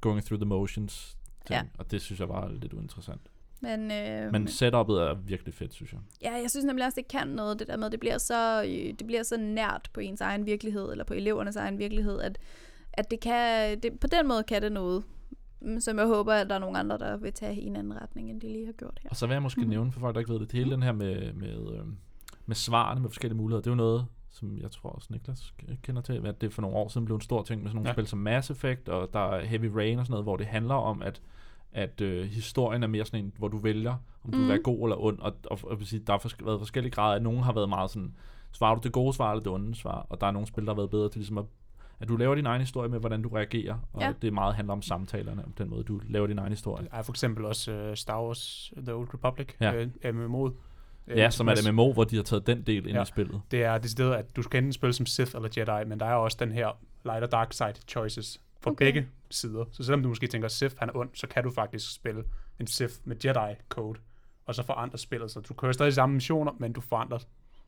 [SPEAKER 1] going through the motions ting,
[SPEAKER 2] Ja.
[SPEAKER 1] og det synes jeg var lidt uinteressant.
[SPEAKER 2] Men, øh,
[SPEAKER 1] Men setupet er virkelig fedt, synes jeg.
[SPEAKER 2] ja, jeg synes nemlig også, det kan noget, det der med, det bliver så, øh, det bliver så nært på ens egen virkelighed, eller på elevernes egen virkelighed, at, at det kan, det, på den måde kan det noget, som jeg håber, at der er nogle andre, der vil tage i en anden retning, end de lige har gjort her.
[SPEAKER 1] Og så vil jeg måske
[SPEAKER 2] Mhm.
[SPEAKER 1] nævne for folk, der ikke ved det, det hele den her med, med, øh, med svarene med forskellige muligheder, det er jo noget, som jeg tror også Niklas kender til, at det for nogle år siden blev en stor ting med sådan nogle ja. Spil som Mass Effect, og der er Heavy Rain og sådan noget, hvor det handler om, at at øh, historien er mere sådan en, hvor du vælger, om du mm. vil
[SPEAKER 2] Mhm.
[SPEAKER 1] være god eller ond, og, og, og, og sige, der har forske- været forskellige grader. Nogen har været meget sådan, svarer du det gode svar eller det onde svar, og der er nogle spil, der har været bedre til ligesom at, at du laver din egen historie med, hvordan du reagerer, og
[SPEAKER 2] Ja.
[SPEAKER 1] det meget handler om samtalerne, om den måde, du laver din egen historie.
[SPEAKER 4] Der er for eksempel også uh, Star Wars The Old Republic,
[SPEAKER 1] Ja.
[SPEAKER 4] ja. uh, MMO'et.
[SPEAKER 1] Ja, som er det MMO, hvor de har taget den del ind
[SPEAKER 4] Ja.
[SPEAKER 1] i spillet.
[SPEAKER 4] Det er decideret, at du skal enten spille som Sith eller Jedi, men der er også den her light og dark side choices for
[SPEAKER 2] Okay.
[SPEAKER 4] begge sider. Så selvom du måske tænker, Sith han er ond, så kan du faktisk spille en Sith med Jedi-code, og så forandre spillet. Så du kører stadig de samme missioner, men du forandrer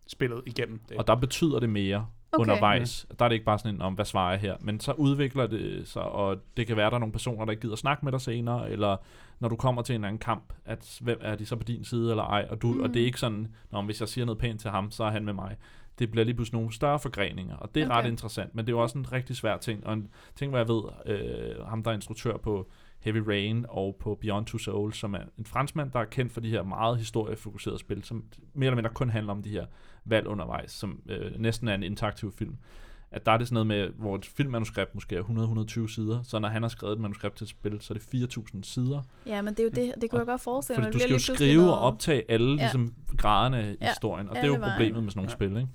[SPEAKER 4] spillet igennem det.
[SPEAKER 1] Og der betyder det mere okay. Undervejs. Der er det ikke bare sådan en, om hvad svarer jeg her? Men så udvikler det sig, og det kan være, at der er nogle personer, der ikke gider snakke med dig senere, eller når du kommer til en anden kamp, at hvem er de så på din side eller ej? Og, du, mm. og det er ikke sådan, Nå, hvis jeg siger noget pænt til ham, så er han med mig. Det bliver lige pludselig nogle større forgreninger, og det er okay. ret interessant, men det er jo også en rigtig svær ting, og en ting, hvor jeg ved, øh, ham der er instruktør på Heavy Rain og på Beyond Two Souls, som er en franskmand, der er kendt for de her meget historiefokuserede spil, som mere eller mindre kun handler om de her valg undervejs, som øh, næsten er en interaktiv film. at der er det sådan noget med, hvor et filmmanuskript måske er 100-120 sider, så når han har skrevet et manuskript til et spil, så er det 4.000 sider.
[SPEAKER 2] Ja, men det er jo det, det kunne jeg godt forestille
[SPEAKER 1] Fordi
[SPEAKER 2] mig.
[SPEAKER 1] du
[SPEAKER 2] Det
[SPEAKER 1] skal jo skrive og optage alle
[SPEAKER 2] Ja.
[SPEAKER 1] ligesom, graderne i
[SPEAKER 2] Ja.
[SPEAKER 1] historien, og
[SPEAKER 2] Ja,
[SPEAKER 1] det er jo
[SPEAKER 2] det
[SPEAKER 1] problemet med sådan nogle
[SPEAKER 4] Ja.
[SPEAKER 1] spil, ikke?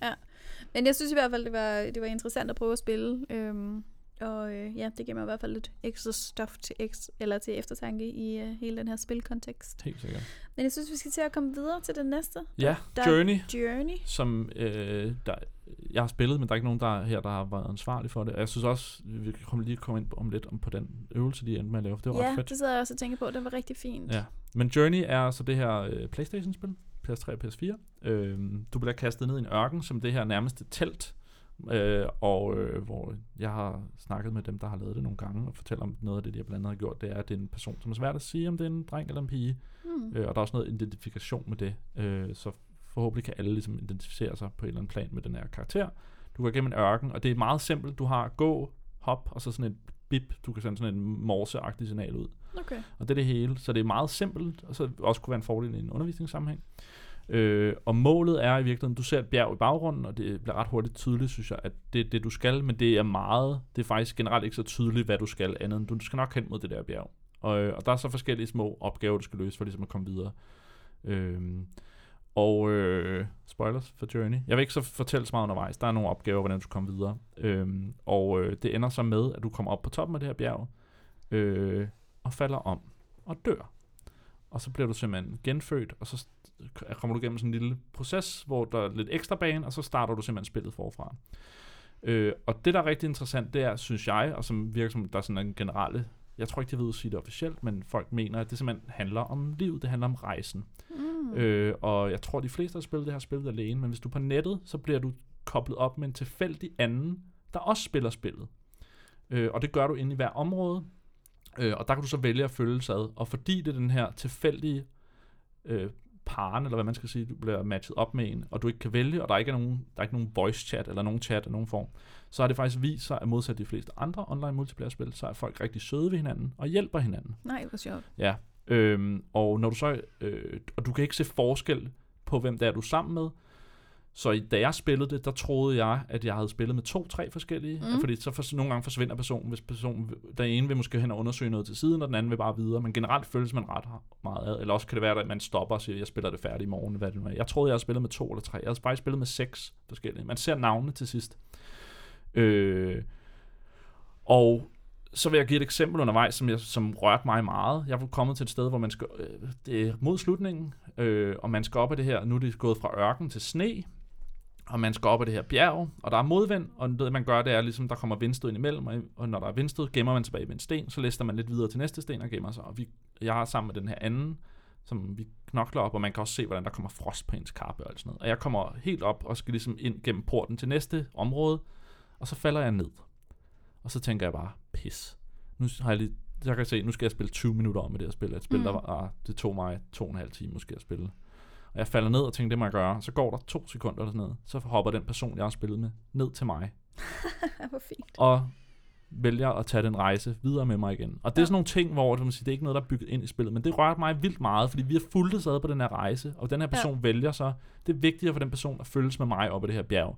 [SPEAKER 2] Men jeg synes i hvert fald, det var, det var interessant at prøve at spille. Øhm, og øh, ja, det giver mig i hvert fald lidt ekstra stof til, eks, eller til eftertanke i øh, hele den her spilkontekst.
[SPEAKER 1] Helt sikkert.
[SPEAKER 2] Men jeg synes, vi skal til at komme videre til det næste.
[SPEAKER 1] Ja,
[SPEAKER 2] der-
[SPEAKER 1] Journey,
[SPEAKER 2] Journey.
[SPEAKER 1] som øh, der, jeg har spillet, men der er ikke nogen der her, der har været ansvarlig for det. Og jeg synes også, vi kan komme lige komme ind om lidt om på den øvelse, de endte med at lave. Det var
[SPEAKER 2] Ja,
[SPEAKER 1] ret fedt.
[SPEAKER 2] det sidder jeg også og tænker på. Det var rigtig fint.
[SPEAKER 1] Ja. Men Journey er så det her øh, Playstation-spil, PS3 og PS4. Øh, du bliver kastet ned i en ørken, som det her nærmeste telt, øh, og øh, hvor jeg har snakket med dem, der har lavet det nogle gange, og fortæller om noget af det, de blandt andet har gjort, det er, at det er en person, som er svært at sige, om det er en dreng eller en pige.
[SPEAKER 2] Mm.
[SPEAKER 1] Øh, og der er også noget identifikation med det, øh, så forhåbentlig kan alle ligesom identificere sig på en eller anden plan med den her karakter. Du går igennem en ørken, og det er meget simpelt. Du har gå, hop, og så sådan et bip. Du kan sende sådan en morseagtig signal ud.
[SPEAKER 2] Okay.
[SPEAKER 1] Og det er det hele. Så det er meget simpelt, og så også kunne være en fordel i en undervisningssammenhæng. Øh, og målet er i virkeligheden, du ser et bjerg i baggrunden, og det bliver ret hurtigt tydeligt, synes jeg, at det er det, du skal, men det er meget, det er faktisk generelt ikke så tydeligt, hvad du skal andet end, du skal nok hen mod det der bjerg. Og, øh, og der er så forskellige små opgaver, du skal løse for ligesom at komme videre. Øh, og øh, spoilers for Journey. Jeg vil ikke så fortælle så meget undervejs. Der er nogle opgaver, hvordan du skal komme videre. Øh, og øh, det ender så med, at du kommer op på toppen af det her bjerg, øh, og falder om og dør. Og så bliver du simpelthen genfødt, og så kommer du igennem sådan en lille proces, hvor der er lidt ekstra bane, og så starter du simpelthen spillet forfra. Øh, og det, der er rigtig interessant, det er, synes jeg, og som virker som, der er sådan en generelle, jeg tror ikke, de ved at sige det officielt, men folk mener, at det simpelthen handler om livet, det handler om rejsen.
[SPEAKER 2] Mm.
[SPEAKER 1] Øh, og jeg tror, de fleste har spillet det her spillet alene, men hvis du er på nettet, så bliver du koblet op med en tilfældig anden, der også spiller spillet. Øh, og det gør du inde i hver område, øh, og der kan du så vælge at følge sig ad. Og fordi det er den her tilfældige øh, paren, eller hvad man skal sige, du bliver matchet op med en, og du ikke kan vælge, og der ikke er nogen, der er ikke nogen voice chat, eller nogen chat af nogen form, så har det faktisk vist sig, at modsat de fleste andre online multiplayer-spil, så er folk rigtig søde ved hinanden, og hjælper hinanden.
[SPEAKER 2] Nej, hvor sjovt.
[SPEAKER 1] Ja, øhm, og når du så, øh, og du kan ikke se forskel på, hvem det er, du er sammen med. Så i- da jeg spillede det, der troede jeg, at jeg havde spillet med to-tre forskellige.
[SPEAKER 2] Mm.
[SPEAKER 1] Fordi så for, nogle gange forsvinder personen, hvis personen, den ene vil måske hen og undersøge noget til siden, og den anden vil bare videre. Men generelt føles man ret meget ad. Eller også kan det være, at man stopper og siger, jeg spiller det færdigt i morgen. Hvad det nu er. Jeg troede, jeg havde spillet med to eller tre. Jeg havde faktisk spillet med seks forskellige. Man ser navnene til sidst. Øh, og så vil jeg give et eksempel undervejs, som, jeg, som rørte mig meget. Jeg var kommet til et sted, hvor man skal, øh, det er mod slutningen, øh, og man skal op ad det her, nu er det gået fra ørken til sne, og man skal op ad det her bjerg, og der er modvind, og det man gør, det er ligesom, der kommer vindstød ind imellem, og, når der er vindstød, gemmer man tilbage ved en sten, så lister man lidt videre til næste sten og gemmer sig. Og vi, jeg har sammen med den her anden, som vi knokler op, og man kan også se, hvordan der kommer frost på ens kappe og sådan noget. Og jeg kommer helt op og skal ligesom ind gennem porten til næste område, og så falder jeg ned. Og så tænker jeg bare, pis. Nu har jeg lige, jeg kan se, nu skal jeg spille 20 minutter om med det her spil. Et spil,
[SPEAKER 2] mm.
[SPEAKER 1] der var, ah, det tog mig to og en halv time måske at spille. Og jeg falder ned og tænker, det må jeg gøre. Så går der to sekunder eller sådan noget. Så hopper den person, jeg har spillet med, ned til mig. (laughs)
[SPEAKER 2] hvor fint.
[SPEAKER 1] Og vælger at tage den rejse videre med mig igen. Og det er
[SPEAKER 2] Ja.
[SPEAKER 1] sådan nogle ting, hvor det, sige, det er ikke noget, der er bygget ind i spillet, men det rørte mig vildt meget, fordi vi har fulgt ad på den her rejse, og den her person ja. vælger så, det er vigtigere for den person at følges med mig op ad det her bjerg,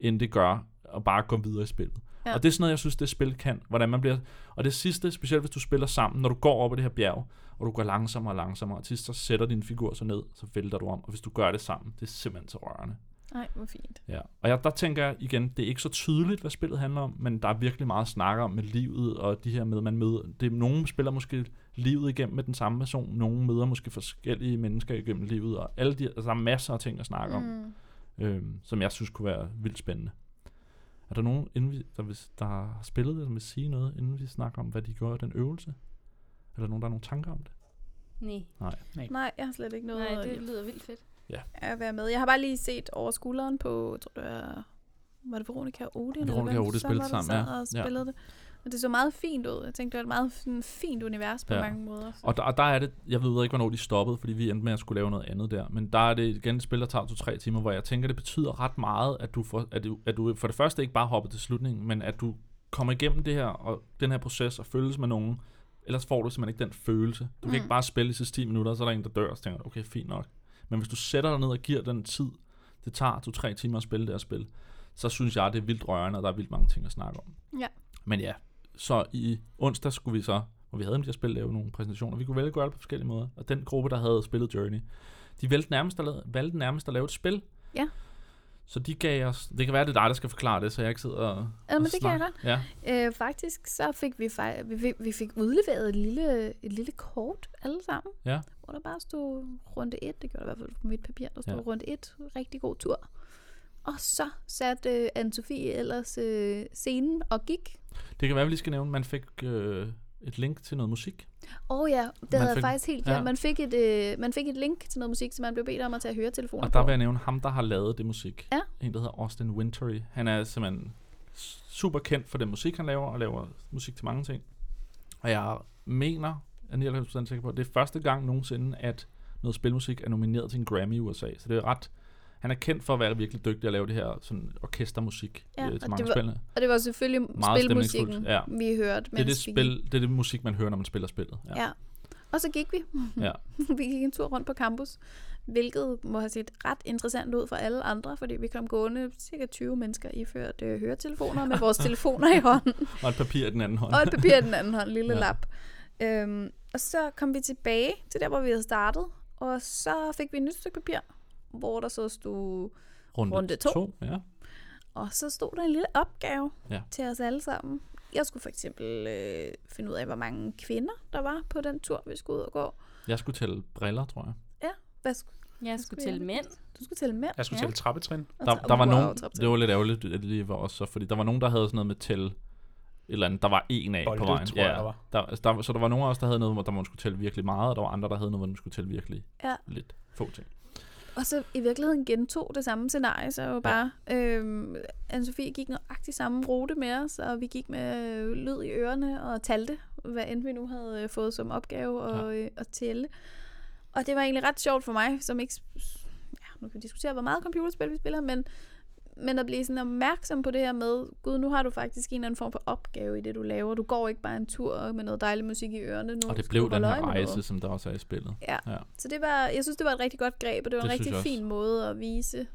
[SPEAKER 1] end det gør at bare gå videre i spillet.
[SPEAKER 2] Ja.
[SPEAKER 1] Og det er sådan noget, jeg synes, det spil kan, hvordan man bliver, og det sidste, specielt hvis du spiller sammen, når du går op ad det her bjerg, og du går langsommere og langsommere, og til så sætter din figur sig ned, så vælter du om, og hvis du gør det sammen, det er simpelthen så rørende.
[SPEAKER 2] Nej, hvor fint.
[SPEAKER 1] Ja, og jeg, der tænker jeg igen, det er ikke så tydeligt, hvad spillet handler om, men der er virkelig meget at snakke om med livet, og de her med, man møder, det, nogen spiller måske livet igennem med den samme person, nogen møder måske forskellige mennesker igennem livet, og alle de, altså, der er masser af ting at snakke om,
[SPEAKER 2] Mm.
[SPEAKER 1] øhm, som jeg synes kunne være vildt spændende. Er der nogen, inden vi, der, vil, der har spillet det, som vil sige noget, inden vi snakker om, hvad de gør i den øvelse? Er der nogen, der har nogle tanker om det?
[SPEAKER 3] Nej.
[SPEAKER 2] Nej, jeg har slet ikke noget
[SPEAKER 3] Nej, det
[SPEAKER 2] at-
[SPEAKER 3] lyder vildt fedt.
[SPEAKER 2] at være med. Jeg har bare lige set over skulderen på, tror det var, var det Veronica Odin? eller
[SPEAKER 1] Veronica Odin spillede sammen, ja.
[SPEAKER 2] Og
[SPEAKER 1] Ja.
[SPEAKER 2] spillede det. Og det så meget fint ud. Jeg tænkte, det var et meget sådan, fint univers på
[SPEAKER 1] Ja.
[SPEAKER 2] mange måder.
[SPEAKER 1] Og der, og der er det, jeg ved ikke, hvornår de stoppede, fordi vi endte med at skulle lave noget andet der. Men der er det igen et spil, der tager to-tre timer, hvor jeg tænker, det betyder ret meget, at du, får, at, du, at du for det første ikke bare hopper til slutningen, men at du kommer igennem det her, og den her proces og følges med nogen. Ellers får du simpelthen ikke den følelse. Du kan
[SPEAKER 2] Mm.
[SPEAKER 1] ikke bare spille i sidste 10 minutter, og så er der en, der dør, og så tænker okay, fint nok. Men hvis du sætter dig ned og giver den tid, det tager to-tre timer at spille det her spil, så synes jeg, det er vildt rørende, og der er vildt mange ting at snakke om.
[SPEAKER 2] Ja.
[SPEAKER 1] Men ja, så i onsdag skulle vi så, hvor vi havde dem til at spille, lave nogle præsentationer. Vi kunne vælge at gøre det på forskellige måder. Og den gruppe, der havde spillet Journey, de valgte nærmest at, lave, valgte nærmest at lave et spil.
[SPEAKER 2] Ja.
[SPEAKER 1] Så de gav os... Det kan være, det er dig, der skal forklare det, så jeg ikke sidder og
[SPEAKER 2] Ja, men
[SPEAKER 1] og
[SPEAKER 2] det kan jeg
[SPEAKER 1] snakker. Ja.
[SPEAKER 2] Øh, faktisk så fik vi, fej- vi, fik, vi fik udleveret et lille, et lille kort alle sammen.
[SPEAKER 1] Ja.
[SPEAKER 2] Hvor der bare stod runde 1. Det gjorde der i hvert fald på mit papir. Der stod
[SPEAKER 1] ja.
[SPEAKER 2] runde 1. Rigtig god tur. Og så satte øh, Anne-Sophie ellers øh, scenen og gik.
[SPEAKER 1] Det kan være, vi lige skal nævne, man fik øh, et link til noget musik.
[SPEAKER 2] Åh oh, ja, det
[SPEAKER 1] Man
[SPEAKER 2] havde jeg faktisk helt
[SPEAKER 1] ja.
[SPEAKER 2] glemt. Man, fik et, øh, man fik et link til noget musik, så man blev bedt om at tage høretelefoner
[SPEAKER 1] Og der
[SPEAKER 2] på.
[SPEAKER 1] vil jeg nævne ham, der har lavet det musik.
[SPEAKER 2] Ja.
[SPEAKER 1] En, der hedder Austin Wintory. Han er simpelthen super kendt for den musik, han laver, og laver musik til mange ting. Og jeg mener, jeg er 99% sikker på, at det er første gang nogensinde, at noget spilmusik er nomineret til en Grammy i USA. Så det er ret... Han er kendt for at være virkelig dygtig at lave det her sådan orkestermusik
[SPEAKER 2] Ja,
[SPEAKER 1] øh,
[SPEAKER 2] og
[SPEAKER 1] til mange
[SPEAKER 2] det var-
[SPEAKER 1] spillene.
[SPEAKER 2] Og det var selvfølgelig
[SPEAKER 1] Meget
[SPEAKER 2] spilmusikken,
[SPEAKER 1] ja.
[SPEAKER 2] vi hørte.
[SPEAKER 1] Det er det, spil, det er det musik, man hører, når man spiller spillet.
[SPEAKER 2] Gik. Ja. Og så gik vi. (laughs)
[SPEAKER 1] Ja.
[SPEAKER 2] vi gik en tur rundt på campus, hvilket må have set ret interessant ud for alle andre, fordi vi kom gående cirka 20 mennesker iført øh, høretelefoner med vores (laughs) telefoner i hånden,
[SPEAKER 1] Og et papir i den anden hånd.
[SPEAKER 2] og et papir i den anden hånd, lille
[SPEAKER 1] Ja.
[SPEAKER 2] ja. lap. Øhm, og så kom vi tilbage til der, hvor vi havde startet, og så fik vi et nyt stykke papir, hvor der så stod,
[SPEAKER 1] Runde,
[SPEAKER 2] runde to.
[SPEAKER 1] to. Ja.
[SPEAKER 2] og så stod der en lille opgave
[SPEAKER 1] Ja.
[SPEAKER 2] til os alle sammen. Jeg skulle for eksempel øh, finde ud af, hvor mange kvinder der var på den tur, vi skulle ud og gå.
[SPEAKER 1] Jeg skulle tælle briller, tror jeg.
[SPEAKER 2] Hvad skulle,
[SPEAKER 3] Jeg
[SPEAKER 2] skulle jeg?
[SPEAKER 3] mænd.
[SPEAKER 2] du skulle tælle mænd.
[SPEAKER 4] Jeg skulle
[SPEAKER 3] Ja.
[SPEAKER 4] tælle trappetrin.
[SPEAKER 1] Der, der var
[SPEAKER 2] wow,
[SPEAKER 1] nogen,
[SPEAKER 2] trappetrin.
[SPEAKER 1] det var lidt ærgerligt, at det lige var også så, fordi der var nogen, der havde sådan noget med tælle eller andet. Der var en af
[SPEAKER 4] Bolde,
[SPEAKER 1] på vejen.
[SPEAKER 4] tror jeg, der var.
[SPEAKER 1] Der, altså, der, så der var nogen af os, der havde noget, hvor der man skulle tælle virkelig meget, og der var andre, der havde noget, hvor man skulle tælle virkelig
[SPEAKER 2] Ja.
[SPEAKER 1] lidt få ting.
[SPEAKER 2] Og så i virkeligheden gentog det samme scenarie, så jo bare, øhm, Anne-Sophie gik nøjagtigt samme rute med os, og vi gik med øh, lyd i ørerne og talte, hvad end vi nu havde øh, fået som opgave at, øh, at tælle. Og det var egentlig ret sjovt for mig, som ikke... Ja, nu kan vi diskutere, hvor meget computerspil vi spiller, men, men at blive sådan opmærksom på det her med, gud, nu har du faktisk en eller anden form for opgave i det, du laver. Du går ikke bare en tur med noget dejlig musik i ørerne. Nu
[SPEAKER 1] Og det blev den her rejse, som der også er i spillet.
[SPEAKER 2] Ja.
[SPEAKER 1] Ja.
[SPEAKER 2] Så det var, jeg synes, det var et rigtig godt greb, og det var
[SPEAKER 1] Det
[SPEAKER 2] en rigtig fin måde at vise,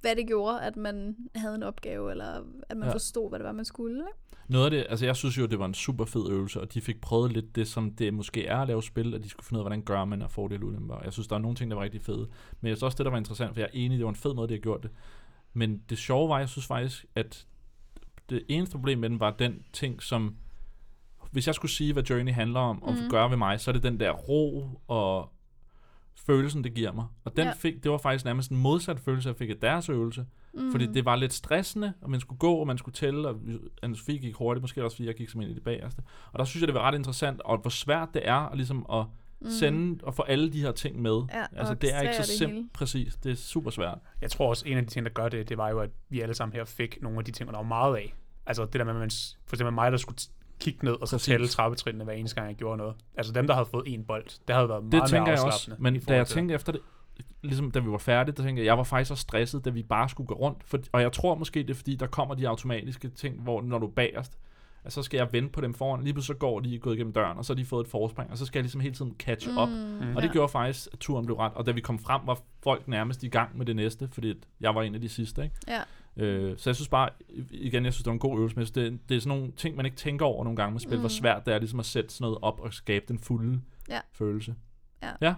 [SPEAKER 2] hvad, det gjorde, at man havde en opgave, eller at man
[SPEAKER 1] Ja.
[SPEAKER 2] forstod, hvad det var, man skulle. Ikke?
[SPEAKER 1] Noget af det, altså jeg synes jo, det var en super fed øvelse, og de fik prøvet lidt det, som det måske er at lave spil, at de skulle finde ud af, hvordan gør man og fordele ulemper. Jeg synes, der er nogle ting, der var rigtig fede. Men jeg synes også, det der var interessant, for jeg er enig, det var en fed måde, de har gjort det. Men det sjove var, jeg synes faktisk, at det eneste problem med den var den ting, som hvis jeg skulle sige, hvad Journey handler om, og
[SPEAKER 2] Mhm.
[SPEAKER 1] gøre ved mig, så er det den der ro og følelsen, det giver mig. Og den
[SPEAKER 2] Ja.
[SPEAKER 1] fik, det var faktisk nærmest en modsat følelse, jeg fik af deres øvelse. Mm. Fordi det var lidt stressende, og man skulle gå, og man skulle tælle, og Anne-Sophie gik hurtigt, måske også fordi jeg gik som en i det bagerste. Og der synes jeg, det var ret interessant, og hvor svært det er at, ligesom at mm. sende og få alle de her ting med.
[SPEAKER 2] Ja,
[SPEAKER 1] altså, det er ikke så simpelt. Præcis, det er super svært.
[SPEAKER 4] Jeg tror også, en af de ting, der gør det, det var jo, at vi alle sammen her fik nogle af de ting, der var meget af. Altså det der med, at man, for eksempel mig, der skulle kigge ned og så tælle trappetrinene hver eneste gang, jeg gjorde noget. Altså dem, der havde fået en bold, det havde været
[SPEAKER 1] Det
[SPEAKER 4] meget mere
[SPEAKER 1] jeg også, men da jeg tænkte efter det, ligesom da vi var færdige, der tænkte jeg, jeg var faktisk så stresset, da vi bare skulle gå rundt. For, og jeg tror måske, det er fordi, der kommer de automatiske ting, hvor når du er bagerst, at så skal jeg vente på dem foran. Lige pludselig så går de gået igennem døren, og så har de fået et forspring, og så skal jeg ligesom hele tiden catch up.
[SPEAKER 4] Mm.
[SPEAKER 1] Og det gjorde faktisk, at turen blev ret. Og da vi kom frem, var folk nærmest i gang med det næste, fordi jeg var en af de sidste. Ikke?
[SPEAKER 2] Ja.
[SPEAKER 1] Øh, så jeg synes bare, igen, jeg synes, det var en god øvelse, men det, det er sådan nogle ting, man ikke tænker over nogle gange med spil, mm. hvor
[SPEAKER 2] Mm.
[SPEAKER 1] svært det er ligesom at sætte sådan noget op og skabe den fulde
[SPEAKER 2] Ja.
[SPEAKER 1] følelse.
[SPEAKER 2] Ja.
[SPEAKER 1] ja.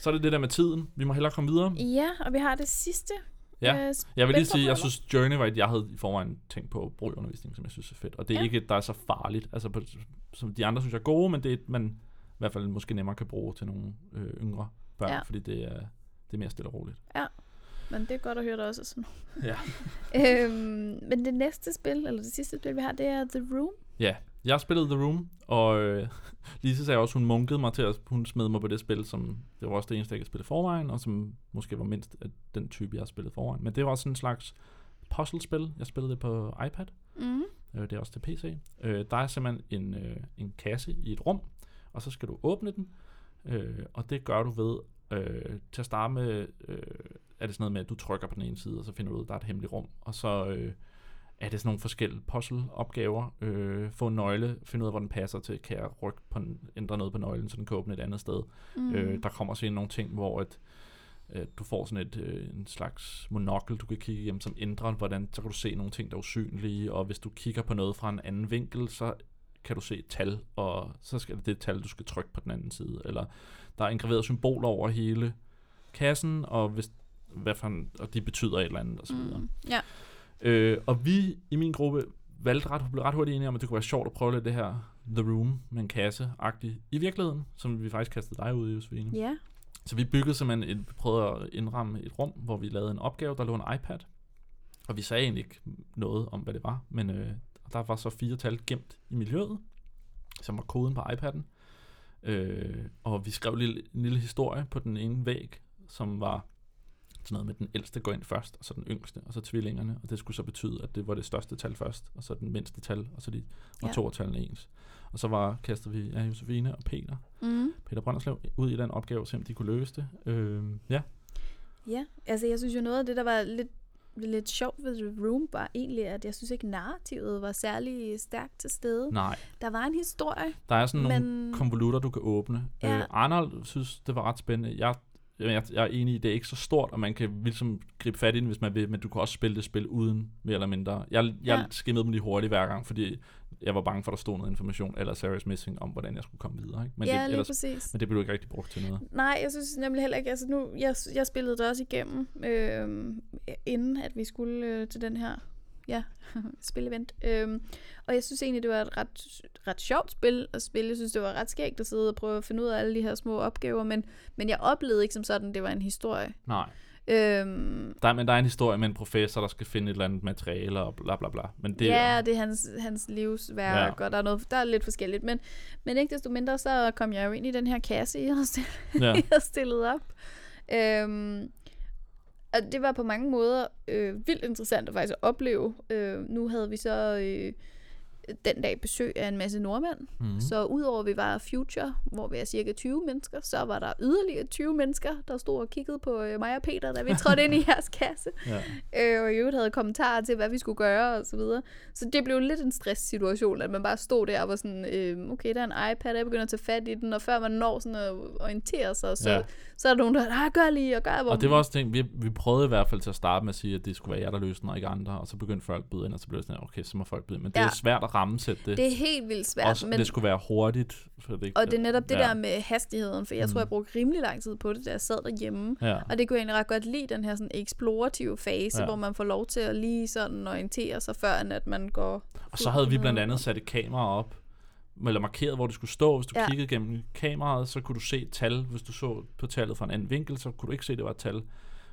[SPEAKER 1] Så er det det der med tiden. Vi må hellere komme videre.
[SPEAKER 2] Ja, og vi har det sidste.
[SPEAKER 1] Ja.
[SPEAKER 2] øh,
[SPEAKER 1] Jeg vil lige sige, jeg synes Journey var et, jeg havde i forvejen tænkt på brugerundervisning, som jeg synes er fedt. Og det er ja.
[SPEAKER 2] Ja.
[SPEAKER 1] ikke et, der er så farligt. Altså, på, som de andre synes jeg er gode, men det er et, man i hvert fald måske nemmere kan bruge til nogle øh, yngre børn, ja.
[SPEAKER 2] Ja.
[SPEAKER 1] fordi det er, det er mere stille og roligt.
[SPEAKER 2] Men det er godt at høre, der også sådan
[SPEAKER 1] Ja. (laughs)
[SPEAKER 2] øhm, Men det næste spil, eller det sidste spil, vi har, det er The Room.
[SPEAKER 1] Ja, jeg spillede The Room, og øh, (laughs) Lise sagde også, hun munkede mig til, at hun smed mig på det spil, som det var også det eneste, jeg ikke spille forvejen, og som måske var mindst af den type, jeg har spillet forvejen. Men det var sådan en slags puzzlespil. Jeg spillede det på iPad.
[SPEAKER 2] Mm.
[SPEAKER 1] Øh, det er også til PC. Øh, der er simpelthen en, øh, en kasse i et rum, og så skal du åbne den, øh, og det gør du ved, øh, til at starte med, øh, er det sådan noget med, at du trykker på den ene side, og så finder du ud, at der er et hemmeligt rum, og så øh, er det sådan nogle forskellige puzzle-opgaver. Øh, få en nøgle, finde ud af, hvor den passer til, kan jeg rykke på ændre noget på nøglen, så den kan åbne et andet sted.
[SPEAKER 2] Mm.
[SPEAKER 1] Øh, der kommer ind nogle ting, hvor at, Øh, du får sådan et, øh, en slags monokkel, du kan kigge igennem, som ændrer, hvordan så kan du se nogle ting, der er usynlige, og hvis du kigger på noget fra en anden vinkel, så kan du se et tal, og så skal det det tal, du skal trykke på den anden side. Eller der er indgraveret symboler over hele kassen, og, hvis, hvad for en, og de betyder et eller andet, og så videre.
[SPEAKER 2] Mm. Ja.
[SPEAKER 1] Øh, og vi i min gruppe valgte ret, blev ret hurtigt enige om, at det kunne være sjovt at prøve lidt det her The Room med en kasse agtigt i virkeligheden, som vi faktisk kastede dig ud i, Josefine.
[SPEAKER 2] Ja.
[SPEAKER 1] Så vi byggede simpelthen et, prøvede at indramme et rum, hvor vi lavede en opgave, der lå en iPad. Og vi sagde egentlig ikke noget om, hvad det var, men øh, der var så fire tal gemt i miljøet, som var koden på iPad'en. Øh, og vi skrev en lille, en lille historie på den ene væg, som var sådan noget med den ældste går ind først, og så den yngste, og så tvillingerne. Og det skulle så betyde, at det var det største tal først, og så den mindste tal, og så de og
[SPEAKER 2] Ja.
[SPEAKER 1] to tallene ens. Og så var, kastede vi ja, Josefine og Peter,
[SPEAKER 2] Mm.
[SPEAKER 1] Peter Brønderslev, ud i den opgave, se om de kunne løse det. Øh, ja,
[SPEAKER 2] Ja, altså jeg synes jo noget af det, der var lidt, lidt sjovt ved The Room, var egentlig, at jeg synes ikke, narrativet var særlig stærkt til stede.
[SPEAKER 1] nej.
[SPEAKER 2] Der var en historie,
[SPEAKER 1] Der er sådan nogle
[SPEAKER 2] men...
[SPEAKER 1] konvolutter, du kan åbne.
[SPEAKER 2] Ja.
[SPEAKER 1] Øh, Arnold synes, det var ret spændende. Jeg, jeg, jeg er enig i, det er ikke så stort, og man kan ligesom gribe fat i den, hvis man vil, men du kan også spille det spil uden, mere eller mindre. Jeg, jeg
[SPEAKER 2] Ja.
[SPEAKER 1] skimmede dem lige hurtigt hver gang, fordi jeg var bange for, at der stod noget information, eller Sarah's Missing, om hvordan jeg skulle komme videre. Ikke? Men,
[SPEAKER 2] ja,
[SPEAKER 1] det, ellers,
[SPEAKER 2] præcis.
[SPEAKER 1] men det blev ikke rigtig brugt til noget.
[SPEAKER 2] Nej, jeg synes nemlig heller ikke, altså nu, jeg, jeg spillede det også igennem, øh, inden at vi skulle øh, til den her, ja, (laughs) spilevent. Øh, og jeg synes egentlig, det var et ret, ret sjovt spil at spille. Jeg synes, det var ret skægt at sidde og prøve at finde ud af alle de her små opgaver, men, men jeg oplevede ikke som sådan, det var en historie.
[SPEAKER 1] Nej.
[SPEAKER 2] Øhm,
[SPEAKER 1] Der, men der er en historie med en professor, der skal finde et eller andet materiale og bla bla bla. Men det,
[SPEAKER 2] ja, det er hans, hans livsværk, ja. og der er, noget, der er lidt forskelligt. Men, men ikke desto mindre, så kom jeg jo ind i den her kasse, jeg havde stillet,
[SPEAKER 1] ja. (laughs)
[SPEAKER 2] jeg havde stillet op. Øhm, og det var på mange måder øh, vildt interessant at faktisk opleve. Øh, nu havde vi så øh, den dag besøg af en masse nordmænd.
[SPEAKER 1] Mm.
[SPEAKER 2] Så udover at vi var Future, hvor vi er cirka 20 mennesker, så var der yderligere 20 mennesker, der stod og kiggede på øh, mig og Peter, da vi (laughs) trådte ind i jeres kasse.
[SPEAKER 1] Ja.
[SPEAKER 2] Øh, og i øvrigt havde kommentarer til, hvad vi skulle gøre og så videre. Så det blev lidt en stresssituation, at man bare stod der og var sådan, øh, okay, der er en iPad, og jeg begynder at tage fat i den, og før man når sådan at orientere sig, så,
[SPEAKER 1] Ja.
[SPEAKER 2] så er der nogen, der nej, gør lige, og gør, hvor
[SPEAKER 1] Og det var også ting, vi, vi prøvede i hvert fald til at starte med at sige, at det skulle være jer, der løste den, og ikke andre. Og så begyndte folk at byde ind, og så blev det sådan, okay, så må folk byde ind. Men det
[SPEAKER 2] Ja.
[SPEAKER 1] er svært at rammesætte det.
[SPEAKER 2] det er helt vildt svært.
[SPEAKER 1] også,
[SPEAKER 2] men,
[SPEAKER 1] det skulle være hurtigt. Så det
[SPEAKER 2] og det er netop det
[SPEAKER 1] ja.
[SPEAKER 2] der med hastigheden, for jeg tror,
[SPEAKER 1] Mm.
[SPEAKER 2] jeg brugte rimelig lang tid på det, da jeg sad derhjemme.
[SPEAKER 1] Ja.
[SPEAKER 2] Og det kunne jeg egentlig ret godt lide, den her sådan eksplorative fase,
[SPEAKER 1] Ja.
[SPEAKER 2] hvor man får lov til at lige sådan orientere sig, før end at man går...
[SPEAKER 1] Og så havde vi blandt andet sat et kamera op, eller markeret, hvor det skulle stå. Hvis du ja.
[SPEAKER 2] Ja.
[SPEAKER 1] kiggede gennem kameraet, så kunne du se et tal. Hvis du så på tallet fra en anden vinkel, så kunne du ikke se, at det var et tal.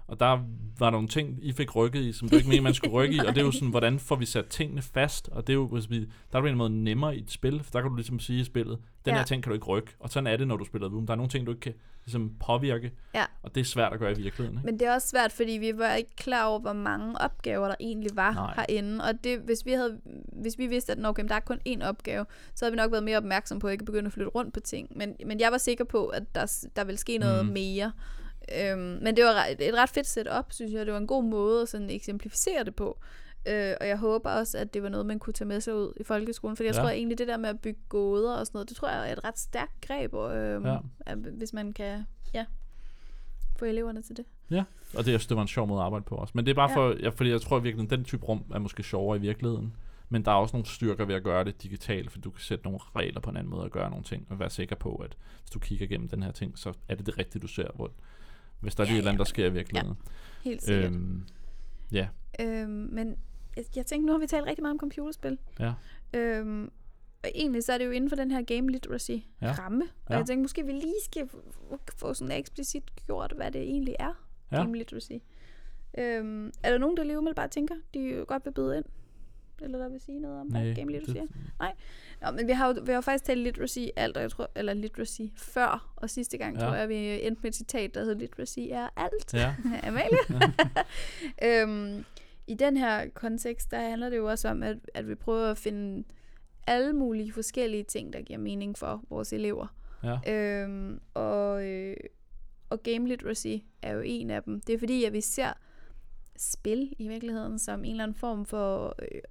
[SPEAKER 1] Og der var nogle ting, I fik rykket i, som du ikke mente, man skulle rykke i. Og det er jo sådan, hvordan får vi sat tingene fast? Og det er jo, hvis vi, der er på en måde nemmere i et spil, for der kan du ligesom sige i spillet, den
[SPEAKER 2] Ja.
[SPEAKER 1] her ting kan du ikke rykke. Og sådan er det, når du spiller Doom. Der er nogle ting, du ikke kan ligesom, påvirke.
[SPEAKER 2] Ja.
[SPEAKER 1] Og det er svært at gøre i virkeligheden. Ikke?
[SPEAKER 2] Men det er også svært, fordi vi var ikke klar over, hvor mange opgaver der egentlig var
[SPEAKER 1] Nej.
[SPEAKER 2] Herinde. Og det, hvis, vi havde, hvis vi vidste, at nå, okay, der er kun én opgave, så havde vi nok været mere opmærksom på at ikke begynde at flytte rundt på ting. Men, men jeg var sikker på, at der, der ville ske noget
[SPEAKER 1] mm.
[SPEAKER 2] mere. Øhm, men det var et ret fedt setup, synes jeg. Det var en god måde at sådan eksemplificere det på. Øh, og jeg håber også, at det var noget, man kunne tage med sig ud i folkeskolen. Fordi jeg
[SPEAKER 1] Ja.
[SPEAKER 2] ja. tror egentlig, det der med at bygge gåder og sådan noget, det tror jeg er et ret stærkt greb, øh,
[SPEAKER 1] Ja.
[SPEAKER 2] ja. hvis man kan ja, få eleverne til det.
[SPEAKER 1] Og det, jeg synes, det var en sjov måde at arbejde på også. Men det er bare
[SPEAKER 2] Ja.
[SPEAKER 1] for, ja, fordi jeg tror virkelig, at den type rum er måske sjovere i virkeligheden. Men der er også nogle styrker ved at gøre det digitalt, for du kan sætte nogle regler på en anden måde at gøre nogle ting, og være sikker på, at hvis du kigger igennem den her ting, så er det det rigtige, du ser. Hvor, hvis der er
[SPEAKER 2] Ja,
[SPEAKER 1] ja, et eller andet, der
[SPEAKER 2] ja.
[SPEAKER 1] sker i virkeligheden.
[SPEAKER 2] Helt sikkert.
[SPEAKER 1] Øhm, ja,
[SPEAKER 2] Øhm, men jeg, jeg tænkte, nu har vi talt rigtig meget om computerspil.
[SPEAKER 1] ja.
[SPEAKER 2] Øhm, og egentlig så er det jo inden for den her game literacy
[SPEAKER 1] Ja.
[SPEAKER 2] ramme. Og
[SPEAKER 1] Ja.
[SPEAKER 2] jeg tænkte, måske vi lige skal få sådan eksplicit gjort, hvad det egentlig er,
[SPEAKER 1] Ja.
[SPEAKER 2] game literacy. Øhm, er der nogen, der lige umiddelbart tænker, de godt vil byde ind? Eller der vil sige noget om, hvad game literacy er? Nå, men vi har jo vi har jo faktisk talt literacy alt, og jeg tror, eller literacy før, og sidste gang
[SPEAKER 1] Ja.
[SPEAKER 2] tror jeg, vi endte med et citat, der hedder literacy er alt.
[SPEAKER 1] ja. (laughs)
[SPEAKER 2] Amalie. (laughs) øhm, I den her kontekst, der handler det jo også om, at, at vi prøver at finde alle mulige forskellige ting, der giver mening for vores elever.
[SPEAKER 1] ja.
[SPEAKER 2] Øhm, og, øh, og game literacy er jo en af dem. Det er fordi, at vi ser spil i virkeligheden som en eller anden form for øh,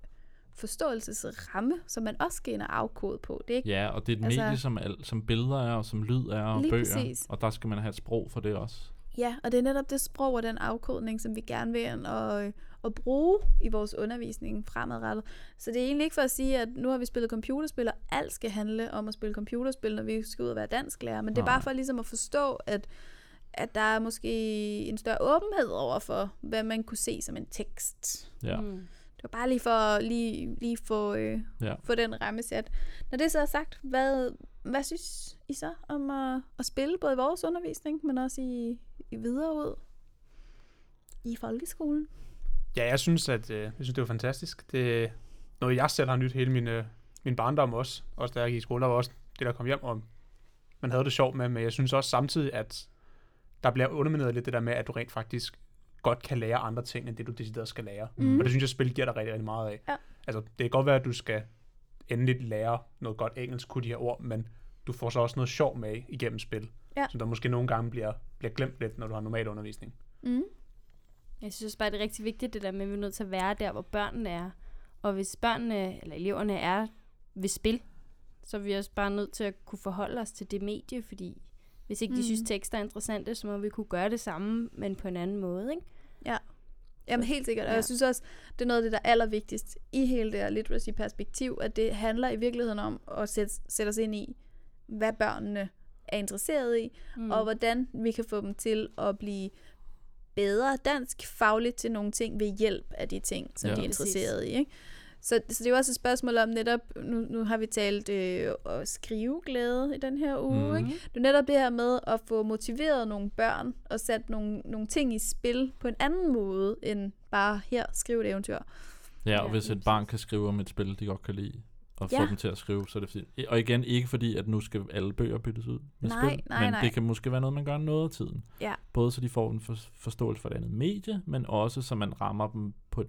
[SPEAKER 2] forståelsesramme, som man også skal ind og afkode på. Det er ikke
[SPEAKER 1] ja, og det er et
[SPEAKER 2] Altså-
[SPEAKER 1] medie, som, al, som billeder er, og som lyd er, og
[SPEAKER 2] Lige
[SPEAKER 1] bøger.
[SPEAKER 2] præcis.
[SPEAKER 1] Og der skal man have et sprog for det også.
[SPEAKER 2] Ja, og det er netop det sprog og den afkodning, som vi gerne vil ind og, at bruge i vores undervisning fremadrettet. Så det er egentlig ikke for at sige, at nu har vi spillet computerspil, og alt skal handle om at spille computerspil, når vi skal ud og være dansklærer. Men det er bare for ligesom at forstå, at, at der er måske en større åbenhed over for, hvad man kunne se som en tekst.
[SPEAKER 1] Ja.
[SPEAKER 3] Mm.
[SPEAKER 2] Det var bare lige for at lige, lige få, øh,
[SPEAKER 1] Ja.
[SPEAKER 2] få den ramme sat. Når det så er sagt, hvad, hvad synes I så om at, at spille både i vores undervisning, men også i, i videre ud i folkeskolen?
[SPEAKER 4] Ja, jeg synes, at øh, jeg synes, det var fantastisk. Det er noget, jeg selv har nyt hele min, øh, min barndom også. Også da jeg gik i skole, der var også det, der kom hjem, og man havde det sjovt med. Men jeg synes også samtidig, at der bliver undermineret lidt det der med, at du rent faktisk godt kan lære andre ting, end det du decideret skal lære.
[SPEAKER 2] Mhm.
[SPEAKER 4] Og det synes jeg, spil giver dig rigtig, rigtig meget af.
[SPEAKER 2] Ja.
[SPEAKER 4] Altså, det kan godt være, at du skal endelig lære noget godt engelsk, kunne de her ord, men du får så også noget sjov med igennem spil.
[SPEAKER 2] Ja.
[SPEAKER 4] Så der måske nogle gange bliver, bliver glemt lidt, når du har normal undervisning.
[SPEAKER 2] Mm.
[SPEAKER 3] Jeg synes bare, det er rigtig vigtigt, det der med, at vi er nødt til at være der, hvor børnene er. Og hvis børnene, eller eleverne er ved spil, så er vi også bare nødt til at kunne forholde os til det medie, fordi hvis ikke de
[SPEAKER 2] Mm.
[SPEAKER 3] synes, tekster er interessante, så må vi kunne gøre det samme, men på en anden måde, ikke?
[SPEAKER 2] Jamen helt sikkert, og
[SPEAKER 3] Ja.
[SPEAKER 2] jeg synes også, det er noget af det, der er allervigtigst i hele det her literacy-perspektiv, at det handler i virkeligheden om at sætte, sætte os ind i, hvad børnene er interesseret i, mm. og hvordan vi kan få dem til at blive bedre dansk fagligt til nogle ting ved hjælp af de ting, som
[SPEAKER 1] Ja.
[SPEAKER 2] ja. de er interesseret i. Ikke? Så, så det er jo også et spørgsmål om netop, nu, nu har vi talt øh, at skrive glæde i den her uge, mm. ikke? Det er netop det her med at få motiveret nogle børn og sat nogle, nogle ting i spil på en anden måde, end bare her, skrive et eventyr.
[SPEAKER 1] Ja, og
[SPEAKER 3] Ja,
[SPEAKER 1] hvis et barn kan skrive om et spil, de godt kan lide, og få
[SPEAKER 2] Ja.
[SPEAKER 1] dem til at skrive, så er det fint. Og igen, ikke fordi, at nu skal alle bøger byttes ud med
[SPEAKER 2] Nej,
[SPEAKER 1] spil,
[SPEAKER 2] nej,
[SPEAKER 1] men
[SPEAKER 2] nej.
[SPEAKER 1] det kan måske være noget, man gør noget af tiden.
[SPEAKER 2] Ja.
[SPEAKER 1] Både så de får en for, forståelse for et andet medie, men også så man rammer dem på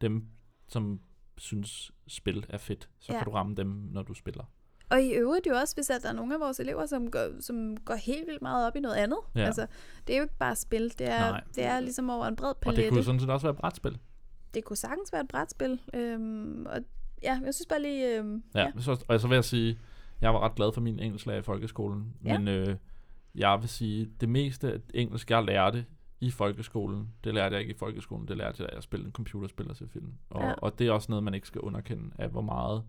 [SPEAKER 1] dem, som synes, spil er fedt. Så
[SPEAKER 2] Ja.
[SPEAKER 1] kan du ramme dem, når du spiller.
[SPEAKER 2] Og i øvrigt jo også, hvis at der er nogle af vores elever, som går, som går helt vildt meget op i noget andet.
[SPEAKER 1] Ja.
[SPEAKER 2] Altså, det er jo ikke bare spil, det er,
[SPEAKER 1] Nej.
[SPEAKER 2] det er ligesom over en bred
[SPEAKER 1] Og det
[SPEAKER 2] palette.
[SPEAKER 1] kunne sådan set også være brætspil.
[SPEAKER 2] det kunne sagtens være et brætspil. Øhm, og ja, jeg synes bare lige... Øhm,
[SPEAKER 1] Ja, ja. Så, og så vil jeg sige, jeg var ret glad for min engelsklærer i folkeskolen,
[SPEAKER 2] Ja.
[SPEAKER 1] men øh, jeg vil sige, det meste engelsk, jeg lærte i folkeskolen, det lærte jeg ikke i folkeskolen, det lærte jeg, da jeg spillede en computerspil og se film. Og,
[SPEAKER 2] Ja.
[SPEAKER 1] og det er også noget, man ikke skal underkende, af hvor meget,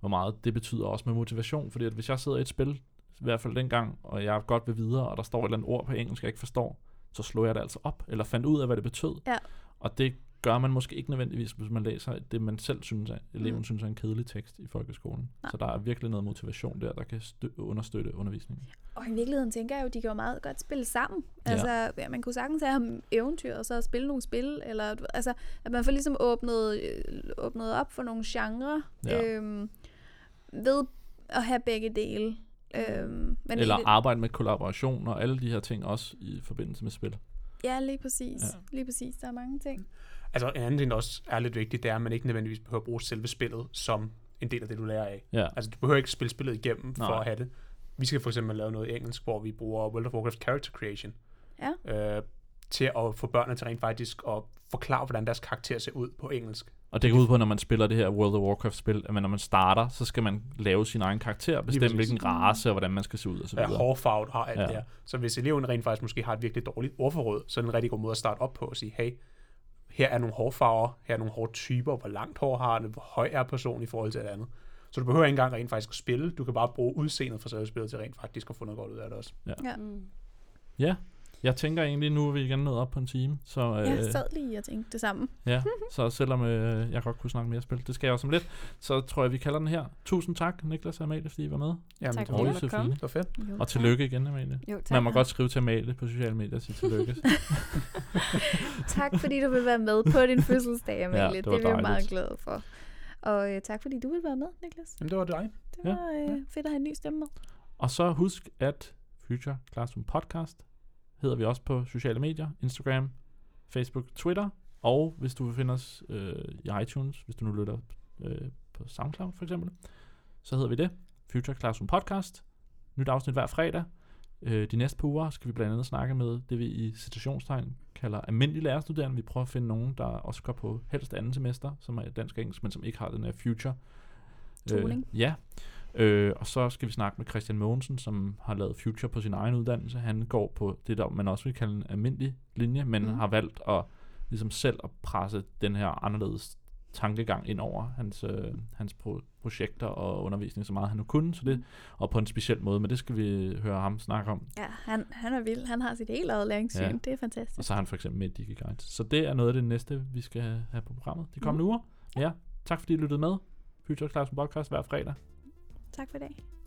[SPEAKER 1] hvor meget det betyder også med motivation, fordi at hvis jeg sidder i et spil, i hvert fald dengang, og jeg godt vil videre, og der står et eller andet ord på engelsk, jeg ikke forstår, så slår jeg det altså op, eller fandt ud af, hvad det betød.
[SPEAKER 2] Ja.
[SPEAKER 1] Og det gør man måske ikke nødvendigvis, hvis man læser det, man selv synes, at eleven
[SPEAKER 2] Mm.
[SPEAKER 1] mm. synes er en kedelig tekst i folkeskolen.
[SPEAKER 2] Nej.
[SPEAKER 1] Så der er virkelig noget motivation der, der kan stø- understøtte undervisningen.
[SPEAKER 2] Og i virkeligheden tænker jeg jo, de kan jo meget godt spille sammen.
[SPEAKER 1] Ja.
[SPEAKER 2] Altså, ja, man kunne sagtens have ham eventyr, og så spille nogle spil, eller altså, at man får ligesom åbnet, øh, åbnet op for nogle genrer,
[SPEAKER 1] Ja.
[SPEAKER 2] øhm, ved at have begge dele. Øhm, men
[SPEAKER 1] Eller
[SPEAKER 2] egentlig-
[SPEAKER 1] arbejde med kollaboration og alle de her ting også i forbindelse med spil.
[SPEAKER 2] Ja, lige præcis.
[SPEAKER 1] Ja.
[SPEAKER 2] Ja. Lige præcis. Der er mange ting.
[SPEAKER 4] Altså en anden ting, der også er lidt vigtigt, det er, at man ikke nødvendigvis behøver at bruge selve spillet som en del af det, du lærer af.
[SPEAKER 1] Ja.
[SPEAKER 4] Altså du behøver ikke spille spillet igennem for
[SPEAKER 1] Nej.
[SPEAKER 4] at have det. Vi skal for eksempel lave noget engelsk, hvor vi bruger World of Warcraft Character Creation.
[SPEAKER 2] Ja.
[SPEAKER 4] Øh, til at få børnene til rent faktisk at forklare, hvordan deres karakter ser ud på engelsk.
[SPEAKER 1] Og det går ud på, når man spiller det her World of Warcraft-spil, at man, når man starter, så skal man lave sin egen karakter, bestemme hvilken race og hvordan man skal se ud og så
[SPEAKER 4] Ja,
[SPEAKER 1] videre.
[SPEAKER 4] hårfarvet har alt
[SPEAKER 1] Ja.
[SPEAKER 4] ja. det her. Så hvis eleven rent faktisk måske har et virkelig dårligt ordforråd, så er det en rigtig god måde at starte op på og sige, hey, her er nogle hårfarver, her er nogle hårtyper, hvor langt hår har det, hvor høj er personen i forhold til det andet. Så du behøver ikke engang rent faktisk at spille, du kan bare bruge udseendet fra selve spillet til rent faktisk at få noget godt ud af det også.
[SPEAKER 3] Mm.
[SPEAKER 1] Ja, jeg tænker egentlig, nu er vi igen nået op på en time. Så, øh,
[SPEAKER 2] Jeg sad lige og tænkte det samme.
[SPEAKER 1] ja, (laughs) så selvom øh, jeg godt kunne snakke mere spil, det skal jeg også om lidt, så tror jeg, vi kalder den her. Tusind tak, Niklas og Amalie, fordi I var med.
[SPEAKER 4] Jamen,
[SPEAKER 3] Tak fordi du.
[SPEAKER 1] Josefine.
[SPEAKER 4] det var fedt.
[SPEAKER 2] Jo,
[SPEAKER 1] Og tillykke igen, Amalie.
[SPEAKER 3] Jo, tak.
[SPEAKER 1] Man må godt skrive til Amalie på sociale medier og sige tillykke. (laughs)
[SPEAKER 2] Tak fordi du vil være med på din fødselsdag, Amalie.
[SPEAKER 1] Ja,
[SPEAKER 2] ja,
[SPEAKER 1] det
[SPEAKER 2] det,
[SPEAKER 1] var
[SPEAKER 2] det er vi meget glade for. Og øh, tak fordi du vil være med, Niklas.
[SPEAKER 4] Jamen, det var dig.
[SPEAKER 2] Det
[SPEAKER 1] Ja.
[SPEAKER 2] var øh, fedt at have en ny stemme med.
[SPEAKER 1] Og så husk, at Future Classroom Podcast hedder vi også på sociale medier, Instagram, Facebook, Twitter, og hvis du vil finde os øh, i iTunes, hvis du nu lytter øh, på SoundCloud for eksempel, så hedder vi det, Future Classroom Podcast. Nyt afsnit hver fredag. Øh, de næste par uger skal vi blandt andet snakke med det, vi i citationstegn kalder almindelige lærerstuderende. Vi prøver at finde nogen, der også går på helst anden semester, som er dansk og engelsk, men som ikke har den her future.
[SPEAKER 2] Toning.
[SPEAKER 1] Øh, ja, Øh, og så skal vi snakke med Christian Mogensen, som har lavet Future på sin egen uddannelse. Han går på det, der man også vil kalde en almindelig linje, men mm. har valgt at ligesom selv at presse den her anderledes tankegang ind over hans, øh, hans pro- projekter og undervisning så meget han nu kunne, så det, og på en speciel måde, men det skal vi høre ham snakke om.
[SPEAKER 2] Ja, han, han er vild. Han har sit helt eget læringssyn.
[SPEAKER 1] Ja.
[SPEAKER 2] Ja. Det er fantastisk.
[SPEAKER 1] Og så har han for eksempel med DigiGuides. Så det er noget af det næste, vi skal have på programmet de kommende
[SPEAKER 2] Mhm.
[SPEAKER 1] uger. Ja, tak fordi I lyttede med. Future Classroom Podcast hver fredag.
[SPEAKER 2] Tak for i dag.